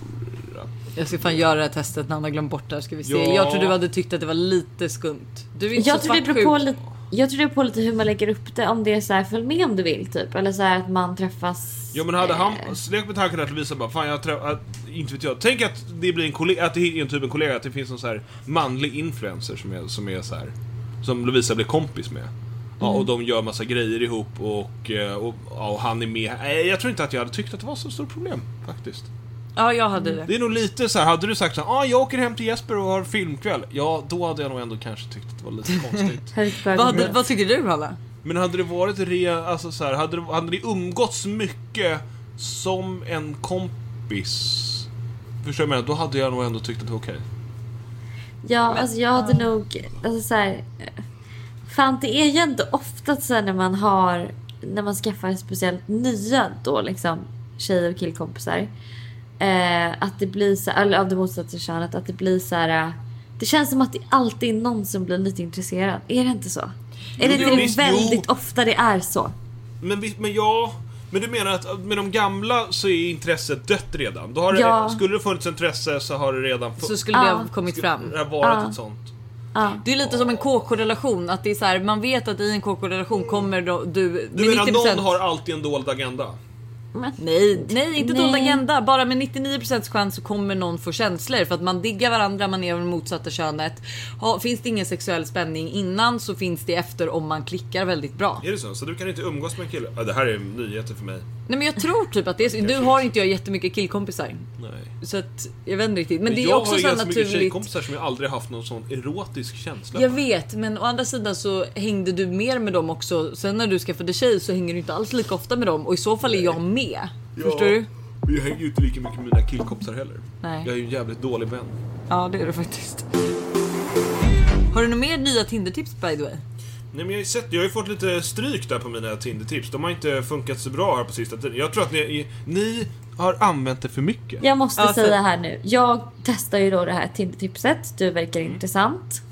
Jag ska fan göra det här testet när han har glömt bort det här ska vi se. Ja. Jag tror du hade tyckt att det var lite skumt. Du är inte Jag så tror, det beror på lite, jag tror det beror på lite hur man lägger upp det. Om det är så här följ med om du vill typ. Eller så här att man träffas. Ja men hade han eh, lekt med tanken att Lovisa bara fan jag träffar, inte vet jag. Tänk att det blir en kollega, att det är en typ en kollega, att det finns någon så här manlig influencer som är, som är så här. Som Lovisa blir kompis med. Ja, Mm. och de gör massa grejer ihop och, eh, och, ja, och han är med. Jag tror inte att jag hade tyckt att det var så stort problem faktiskt. Ja jag hade det. Det är nog lite så här, hade du sagt så här, ah, jag åker hem till Jesper och har filmkväll. Ja, då hade jag nog ändå kanske tyckt att det var lite konstigt. Vad, hade, vad tycker du Hanna? Men hade det varit re, alltså så här, hade, det, hade det umgåtts mycket som en kompis? Förstår du vad jag menar? Då hade jag nog ändå tyckt att det var okej. Ja, alltså jag hade nog... Alltså så här, fan, det är ju inte ofta så här när man har... När man skaffar speciellt nya då liksom tjej och killkompisar. Eh, att det blir så eller av det motsatta könet, att det blir så här... eh, Det känns som att det alltid är någon som blir lite intresserad. Är det inte så? Är det Jo, inte visst, väldigt jo. ofta det är så? Men, men ja, men du menar att med de gamla så är intresset dött redan? Då har det, Ja. Skulle det funnits intresse så har det redan Så skulle det Ja. ha kommit fram. det har varit Ja. ett sånt. Ja. Det är lite som en KK-relation. Att det är så här, man vet att i en KK-relation kommer då, du... Du menar 90%. någon har alltid en dold agenda? Nej, nej inte Nej. dold agenda. Bara med 99% chans så kommer någon få känslor för att man diggar varandra, man är av det motsatta könet. Ha, finns det ingen sexuell spänning innan så finns det efter om man klickar väldigt bra. Är det så? Så du kan inte umgås med en kille? Ja, det här är nyheter för mig. Nej men jag tror typ att det är så. Nu har inte jag jättemycket killkompisar. Nej. Så att jag vet inte riktigt. Men, Men det är jag också har ju så här ganska mycket naturligt. tjejkompisar som jag aldrig haft någon sån erotisk känsla Jag vet, men å andra sidan så hängde du mer med dem också. Sen när du skaffade tjej så hänger du inte alls lika ofta med dem och i så fall är jag med. Förstår du? Men jag hänger ju inte lika mycket med mina killkompisar heller. Nej. Jag är ju en jävligt dålig vän. Ja, det är du faktiskt. Har du några mer nya Tinder-tips by the way? Nej men jag har ju sett, jag har ju fått lite stryk där på mina Tinder-tips. De har inte funkat så bra här på sista tiden. Jag tror att ni, ni har använt det för mycket. Jag måste Ja, för- säga här nu. Jag testar ju då det här Tinder-tipset. Du verkar Mm. intressant.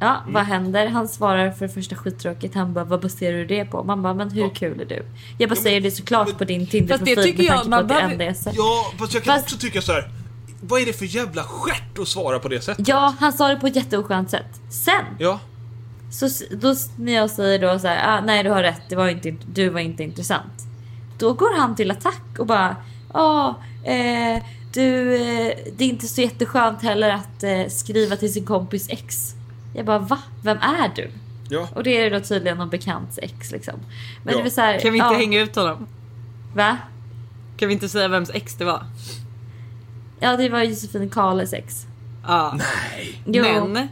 Ja, vad händer? Han svarar för det första skittråkigt. Han bara, vad baserar du det på? Man bara, men hur kul är du? Jag baserar det såklart på din Tinder-profil Fast det tycker med jag, tanke på man att det behöver- ändå är så. Ja, fast jag kan Fast- också tycka så här. Vad är det för jävla stjärt att svara på det sättet? Ja, han sa det på ett jätteoskönt sätt. Sen, Ja. Så då när jag säger då så här, ah, nej du har rätt, det var inte, int- du var inte intressant. Då går han till attack och bara, ja, eh, du, eh, det är inte så jätteskönt heller att eh, skriva till sin kompis ex. Jag bara, va? Vem är du? Ja. Och det är då tydligen någon bekants ex liksom. Men Ja. det är så här, Kan vi inte ja, hänga ut honom? Va? Kan vi inte säga vems ex det var? Ja, det var Josefin Karles ex. Ja. Jo. Men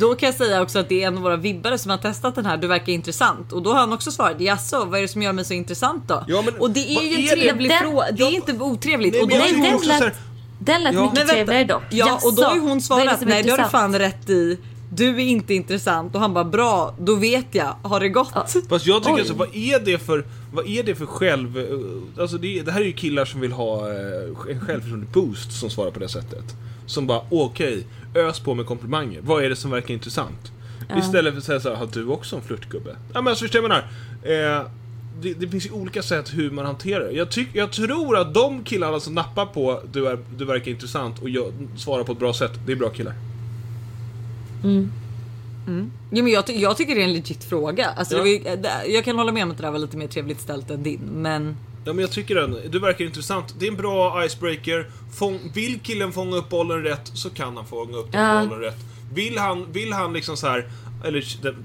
då kan jag säga också att det är en av våra vibbare som har testat den här. Du verkar intressant och då har han också svarat jaså, vad är det som gör mig så intressant då? Ja, men och det är vad ju är en det? trevlig fråga. Det är inte otrevligt. Nej, och då är också så här- den lät Ja. mycket trevligare dock. Ja och då har ju hon svarat nej det har du fan rätt i. Du är inte intressant och han bara bra då vet jag. Har det gått? Ja. Fast jag tycker Oj. alltså, vad är det för, vad är det för själv... Alltså det, det här är ju killar som vill ha eh, en självförtroende boost som svarar på det sättet. Som bara, okej, ös på med komplimanger. Vad är det som verkar intressant? Istället för att säga så här, har du också en flörtgubbe? Ja men alltså förstår jag menar? Eh, det, det finns ju olika sätt hur man hanterar det. Jag, tyck, jag tror att de killarna som nappar på du, är, du verkar intressant och jag, svarar på ett bra sätt, det är bra killar. Jo, men jag, ty- jag tycker det är en legit fråga. Alltså, Ja. det var, ju- det- jag kan hålla med om att det där var lite mer trevligt ställt än din. Men Ja, men jag tycker den, du verkar intressant. Det är en bra icebreaker. Fång, vill killen fånga upp bollen rätt så kan han fånga upp Ja. bollen rätt. Vill han, vill han liksom så här, eller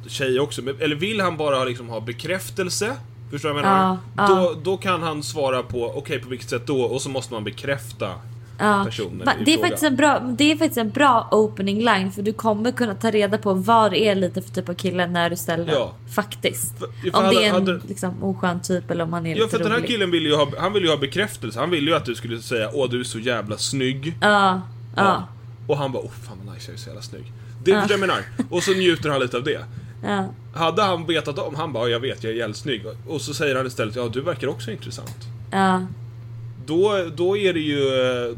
tjej också, eller vill han bara liksom ha bekräftelse? Förstår du vad jag menar? Ja, Då, ja. då kan han svara på, okej på vilket sätt då? Och så måste man bekräfta Ja. personen i det, är fråga. faktiskt en bra, det är faktiskt en bra opening line för du kommer kunna ta reda på vad det är lite för typ av kille när du ställer Ja. Faktiskt. För- om hade- det är en hade- liksom, oskön typ eller om han är Ja lite för den här killen ville ju ha, han ville ju ha bekräftelse. Han ville ju att du skulle säga åh du är så jävla snygg. Ja, ja, Och han bara åh fan vad nice jag är så jävla snygg. Det är ja. jag menar. Och så njuter han lite av det. ja. Hade han vetat om, han bara jag vet jag är jävligt snygg. Och så säger han istället ja du verkar också intressant. ja. Då, då är det ju,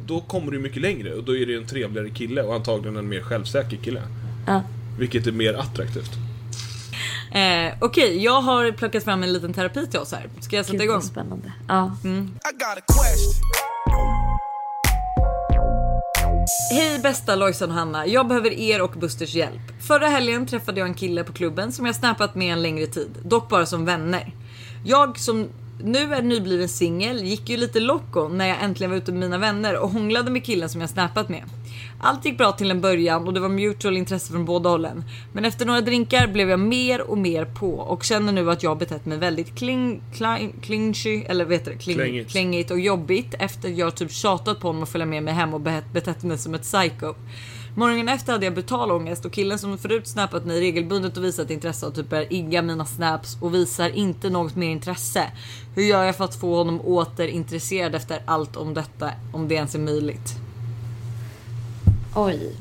då kommer du mycket längre och då är det ju en trevligare kille och antagligen en mer självsäker kille. ja. Vilket är mer attraktivt. Eh, Okej, jag har plockat fram en liten terapi till oss här. Ska jag sätta Gud igång? spännande. Ja. I got a question. Hej bästa Lojsan och Hanna, jag behöver er och Busters hjälp. Förra helgen träffade jag en kille på klubben som jag snappat med en längre tid, dock bara som vänner. Jag som nu är nybliven singel gick ju lite loco när jag äntligen var ute med mina vänner och hånglade med killen som jag snappat med. Allt gick bra till en början och det var mutual intresse från båda hållen. Men efter några drinkar blev jag mer och mer på och känner nu att jag har betett mig väldigt kling, kling, clinchy, eller vet du, kling, Klängigt. klängigt och jobbigt efter jag typ tjatat på honom att följa med mig hem och bet- betett mig som ett psycho. Morgonen efter hade jag brutal ångest och killen som förut snappat mig regelbundet och visat intresse och typ börjar igga mina snaps och visar inte något mer intresse. Hur gör jag för att få honom åter intresserad efter allt om detta, om det ens är möjligt? Oj.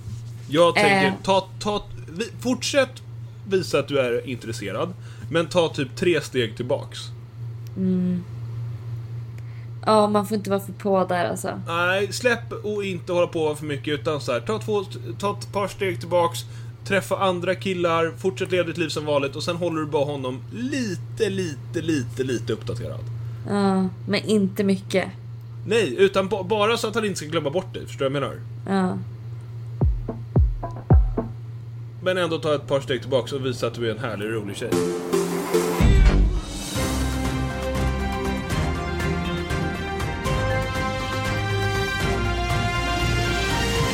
Jag tänker, Eh. ta, ta, vi, fortsätt visa att du är intresserad. Men ta typ tre steg tillbaks. Ja, man får inte vara för på där alltså. Nej, släpp och inte hålla på för mycket utan så här, ta, två, ta ett par steg tillbaks, träffa andra killar, fortsätt leva ditt liv som vanligt och sen håller du bara honom lite, lite, lite, lite uppdaterad. Ja, men inte mycket. Nej, utan ba- bara så att han inte ska glömma bort dig, förstår du vad jag menar? Ja. Men ändå ta ett par steg tillbaks och visa att du är en härlig, rolig tjej.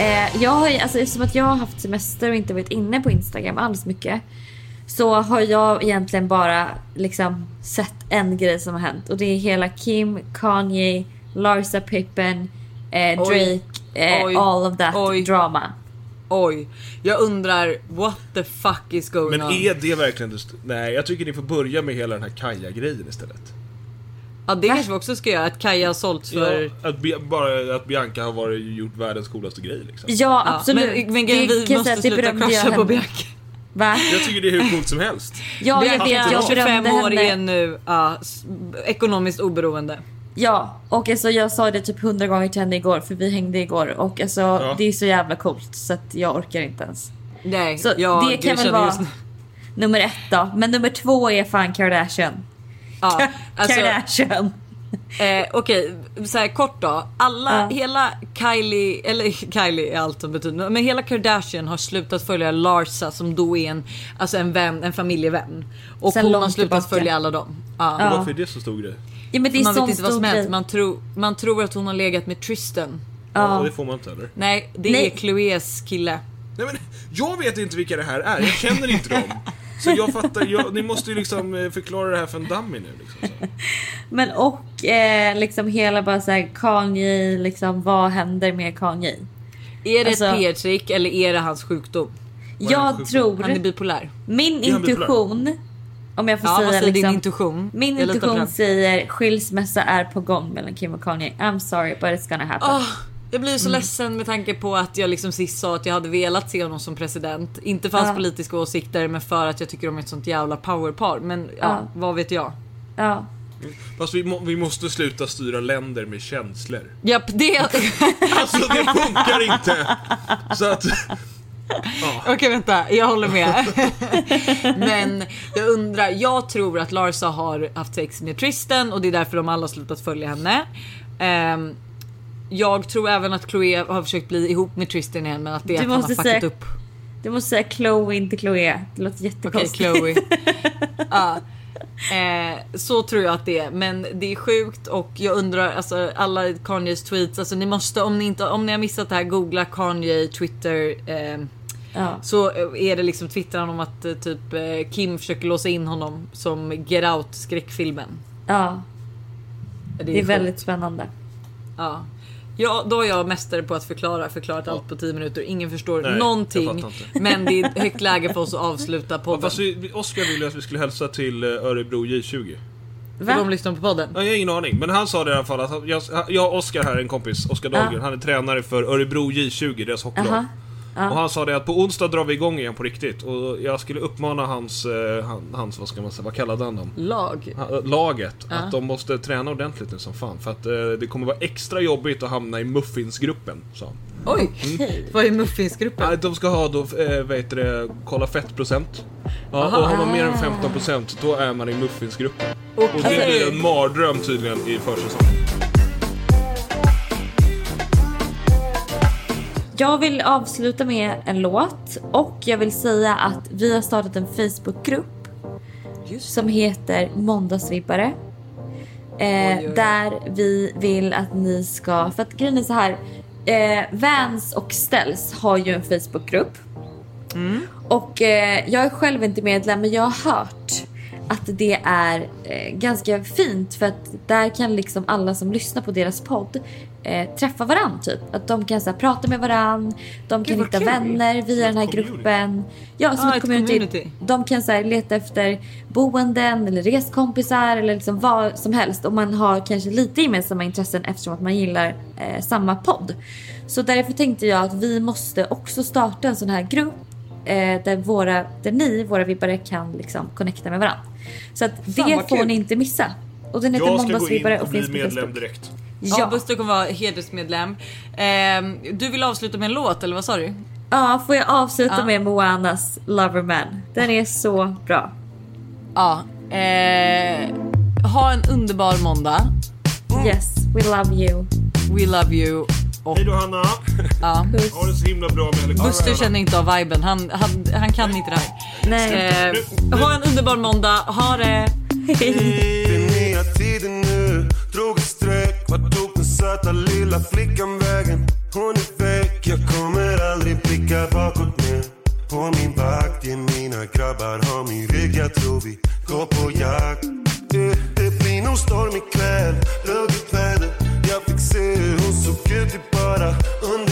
Eh, jag har ju, alltså eftersom att jag har haft semester och inte varit inne på Instagram alls mycket. Så har jag egentligen bara liksom sett en grej som har hänt. Och det är hela Kim, Kanye, Larsa Pippen, eh. Drake, eh, Oj. all of that Oj. drama. Oj, jag undrar what the fuck is going Men on? är det verkligen Nej, jag tycker ni får börja med hela den här Kaja-grejen istället. Ja det kanske vi också ska göra, att Kaja har sålts för... Ja, att bara att Bianca har varit, gjort världens coolaste grej liksom. Ja, Ja, absolut. Men, men grejen, Det vi kan måste sluta crusha på. Bianca. Va? Jag tycker det är hur coolt som helst. Ja, jag vet. Jag 25 berömde år henne. är nu ja, ekonomiskt oberoende. Ja, och alltså jag sa det typ hundra gånger till henne igår för vi hängde igår och alltså det är så jävla coolt så att jag orkar inte ens. Nej, Så jag det kan väl vara just nu- nummer ett då. Men nummer två är fan Kardashian. Ja, alltså, Kardashian. eh, Okej, så här kort då. Alla, Ja. hela Kylie, eller Kylie är allt som betyder, men hela Kardashian har slutat följa Larsa som då är en, alltså en vän, en familjevän. Och Sen hon har slutat tillbaka. följa alla dem. Ja. Ja. Varför är det så stor grej? Ja men det är Man vet inte vad som hänt, man, tror man tror att hon har legat med Tristan. Ja. Ja. det får man inte heller. Nej, det Nej. är Chloés kille. Nej, men, jag vet inte vilka det här är, jag känner inte dem. Så jag fattar, jag, ni måste ju liksom eh, förklara det här för en dummy nu. Liksom, så. Men och eh, liksom hela bara såhär Kanye, liksom vad händer med Kanye? Är det Alltså- ett PR-trick eller är det hans sjukdom? Jag sjukdom? tror, Han är bipolär. min Är han bipolär? intuition, om jag får Ja, vad säga säger din liksom. intuition? Min intuition säger skilsmässa är på gång mellan Kim och Kanye. I'm sorry but it's gonna happen. Åh, jag blir Mm. så ledsen med tanke på att jag liksom sist sa att jag hade velat se honom som president. Inte för hans Ja. politiska åsikter men för att jag tycker de är ett sånt jävla powerpar. Men ja, Ja. vad vet jag. Ja. Fast vi, må, vi måste sluta styra länder med känslor. Japp, det... Alltså det funkar inte! Så att... Okej vänta, jag håller med. Men jag undrar, jag tror att Larsa har haft sex med Tristan och det är därför de alla har slutat följa henne. Ehm, jag tror även att Chloé har försökt bli ihop med Tristan igen men att det är Du att han har fuckat säga- upp. Du måste säga Chloe inte Chloe. Det låter Okej jättekonstigt. Chloe. ja. Eh, så tror jag att det är, men det är sjukt och jag undrar alltså alla Kanyes tweets, alltså ni måste om ni inte om ni har missat det här googla Kanye Twitter eh, Ja. så är det liksom twittrar om att eh, typ eh, Kim försöker låsa in honom som Get Out skräckfilmen. ja, det är sjukt. väldigt spännande. Ja. Ja, då är jag mästare på att förklara, förklarat allt på 10 minuter. Ingen förstår Nej, någonting. Men det är högt läge för oss att avsluta podden. Fast vi, Oskar ville att vi skulle hälsa till eh, Örebro J20. För Va? de lyssnar på podden. Ja, jag har ingen aning, men han sa det i alla fall att jag, jag och Oskar här, en kompis, Oskar Dahlgren, han är tränare för Örebro J20, deras hockeylag. Aha. Och han sa det att på onsdag drar vi igång igen på riktigt och jag skulle uppmana hans, eh, han, hans vad ska man säga, vad kallade han dem? Lag. Ha- Laget, Ja. att de måste träna ordentligt nu som fan för att eh, det kommer vara extra jobbigt att hamna i muffinsgruppen, sa han. Oj! Vad är muffinsgruppen? De ska ha då, eh, vad heter det, kolla fettprocent. Ja, Aha. och har man mer än 15% då är man i muffinsgruppen. Och det blir en mardröm tydligen i försäsongen. Jag vill avsluta med en låt och jag vill säga att vi har startat en Facebookgrupp som heter Måndagsvibbare. Eh, Oj, oj. Där vi vill att ni ska, för att grejen är så här. Eh, Vans och Ställs har ju en Facebookgrupp. Och eh, jag är själv inte medlem men jag har hört att det är eh, ganska fint för att där kan liksom alla som lyssnar på deras podd eh, träffa varann typ. Att de kan så här, prata med varann, de kan hitta kul. vänner via den här community. gruppen. Ja, som Ah, ett, community. community. De kan så här, leta efter boenden eller reskompisar eller liksom vad som helst. Och man har kanske lite gemensamma intressen eftersom att man gillar eh, samma podd. Så därför tänkte jag att vi måste också starta en sån här grupp eh, där, våra, där ni, våra vibbare, kan liksom connecta med varandra. Så att det vad får kul. ni inte missa. Och den heter Jag ska gå in och bli medlem direkt. Ja, Ja. Buster kommer vara hedersmedlem. Ehm, du vill avsluta med en låt eller vad sa du? Ja, får jag avsluta Ja. med Moanas Loverman. Den är så bra. Ja. Eh, ha en underbar måndag. Yes, we love you. We love you. Och Hej då Hanna! ja. Puss. Ha det så himla bra med. Buster känner inte av viben. Han, han, han kan inte det här. Nej. Eh, ha en underbar måndag. Ha det. Den nya tiden nu, drog ett vart tog den söta lilla flickan vägen? Hon är väck, jag kommer aldrig blicka bakåt mer. På min vakt, ge mina grabbar har min rygg, jag tror vi går på jakt. Det, det blir nog storm ikväll, ruggigt väder. Jag fick se hur hon såg ut i bara under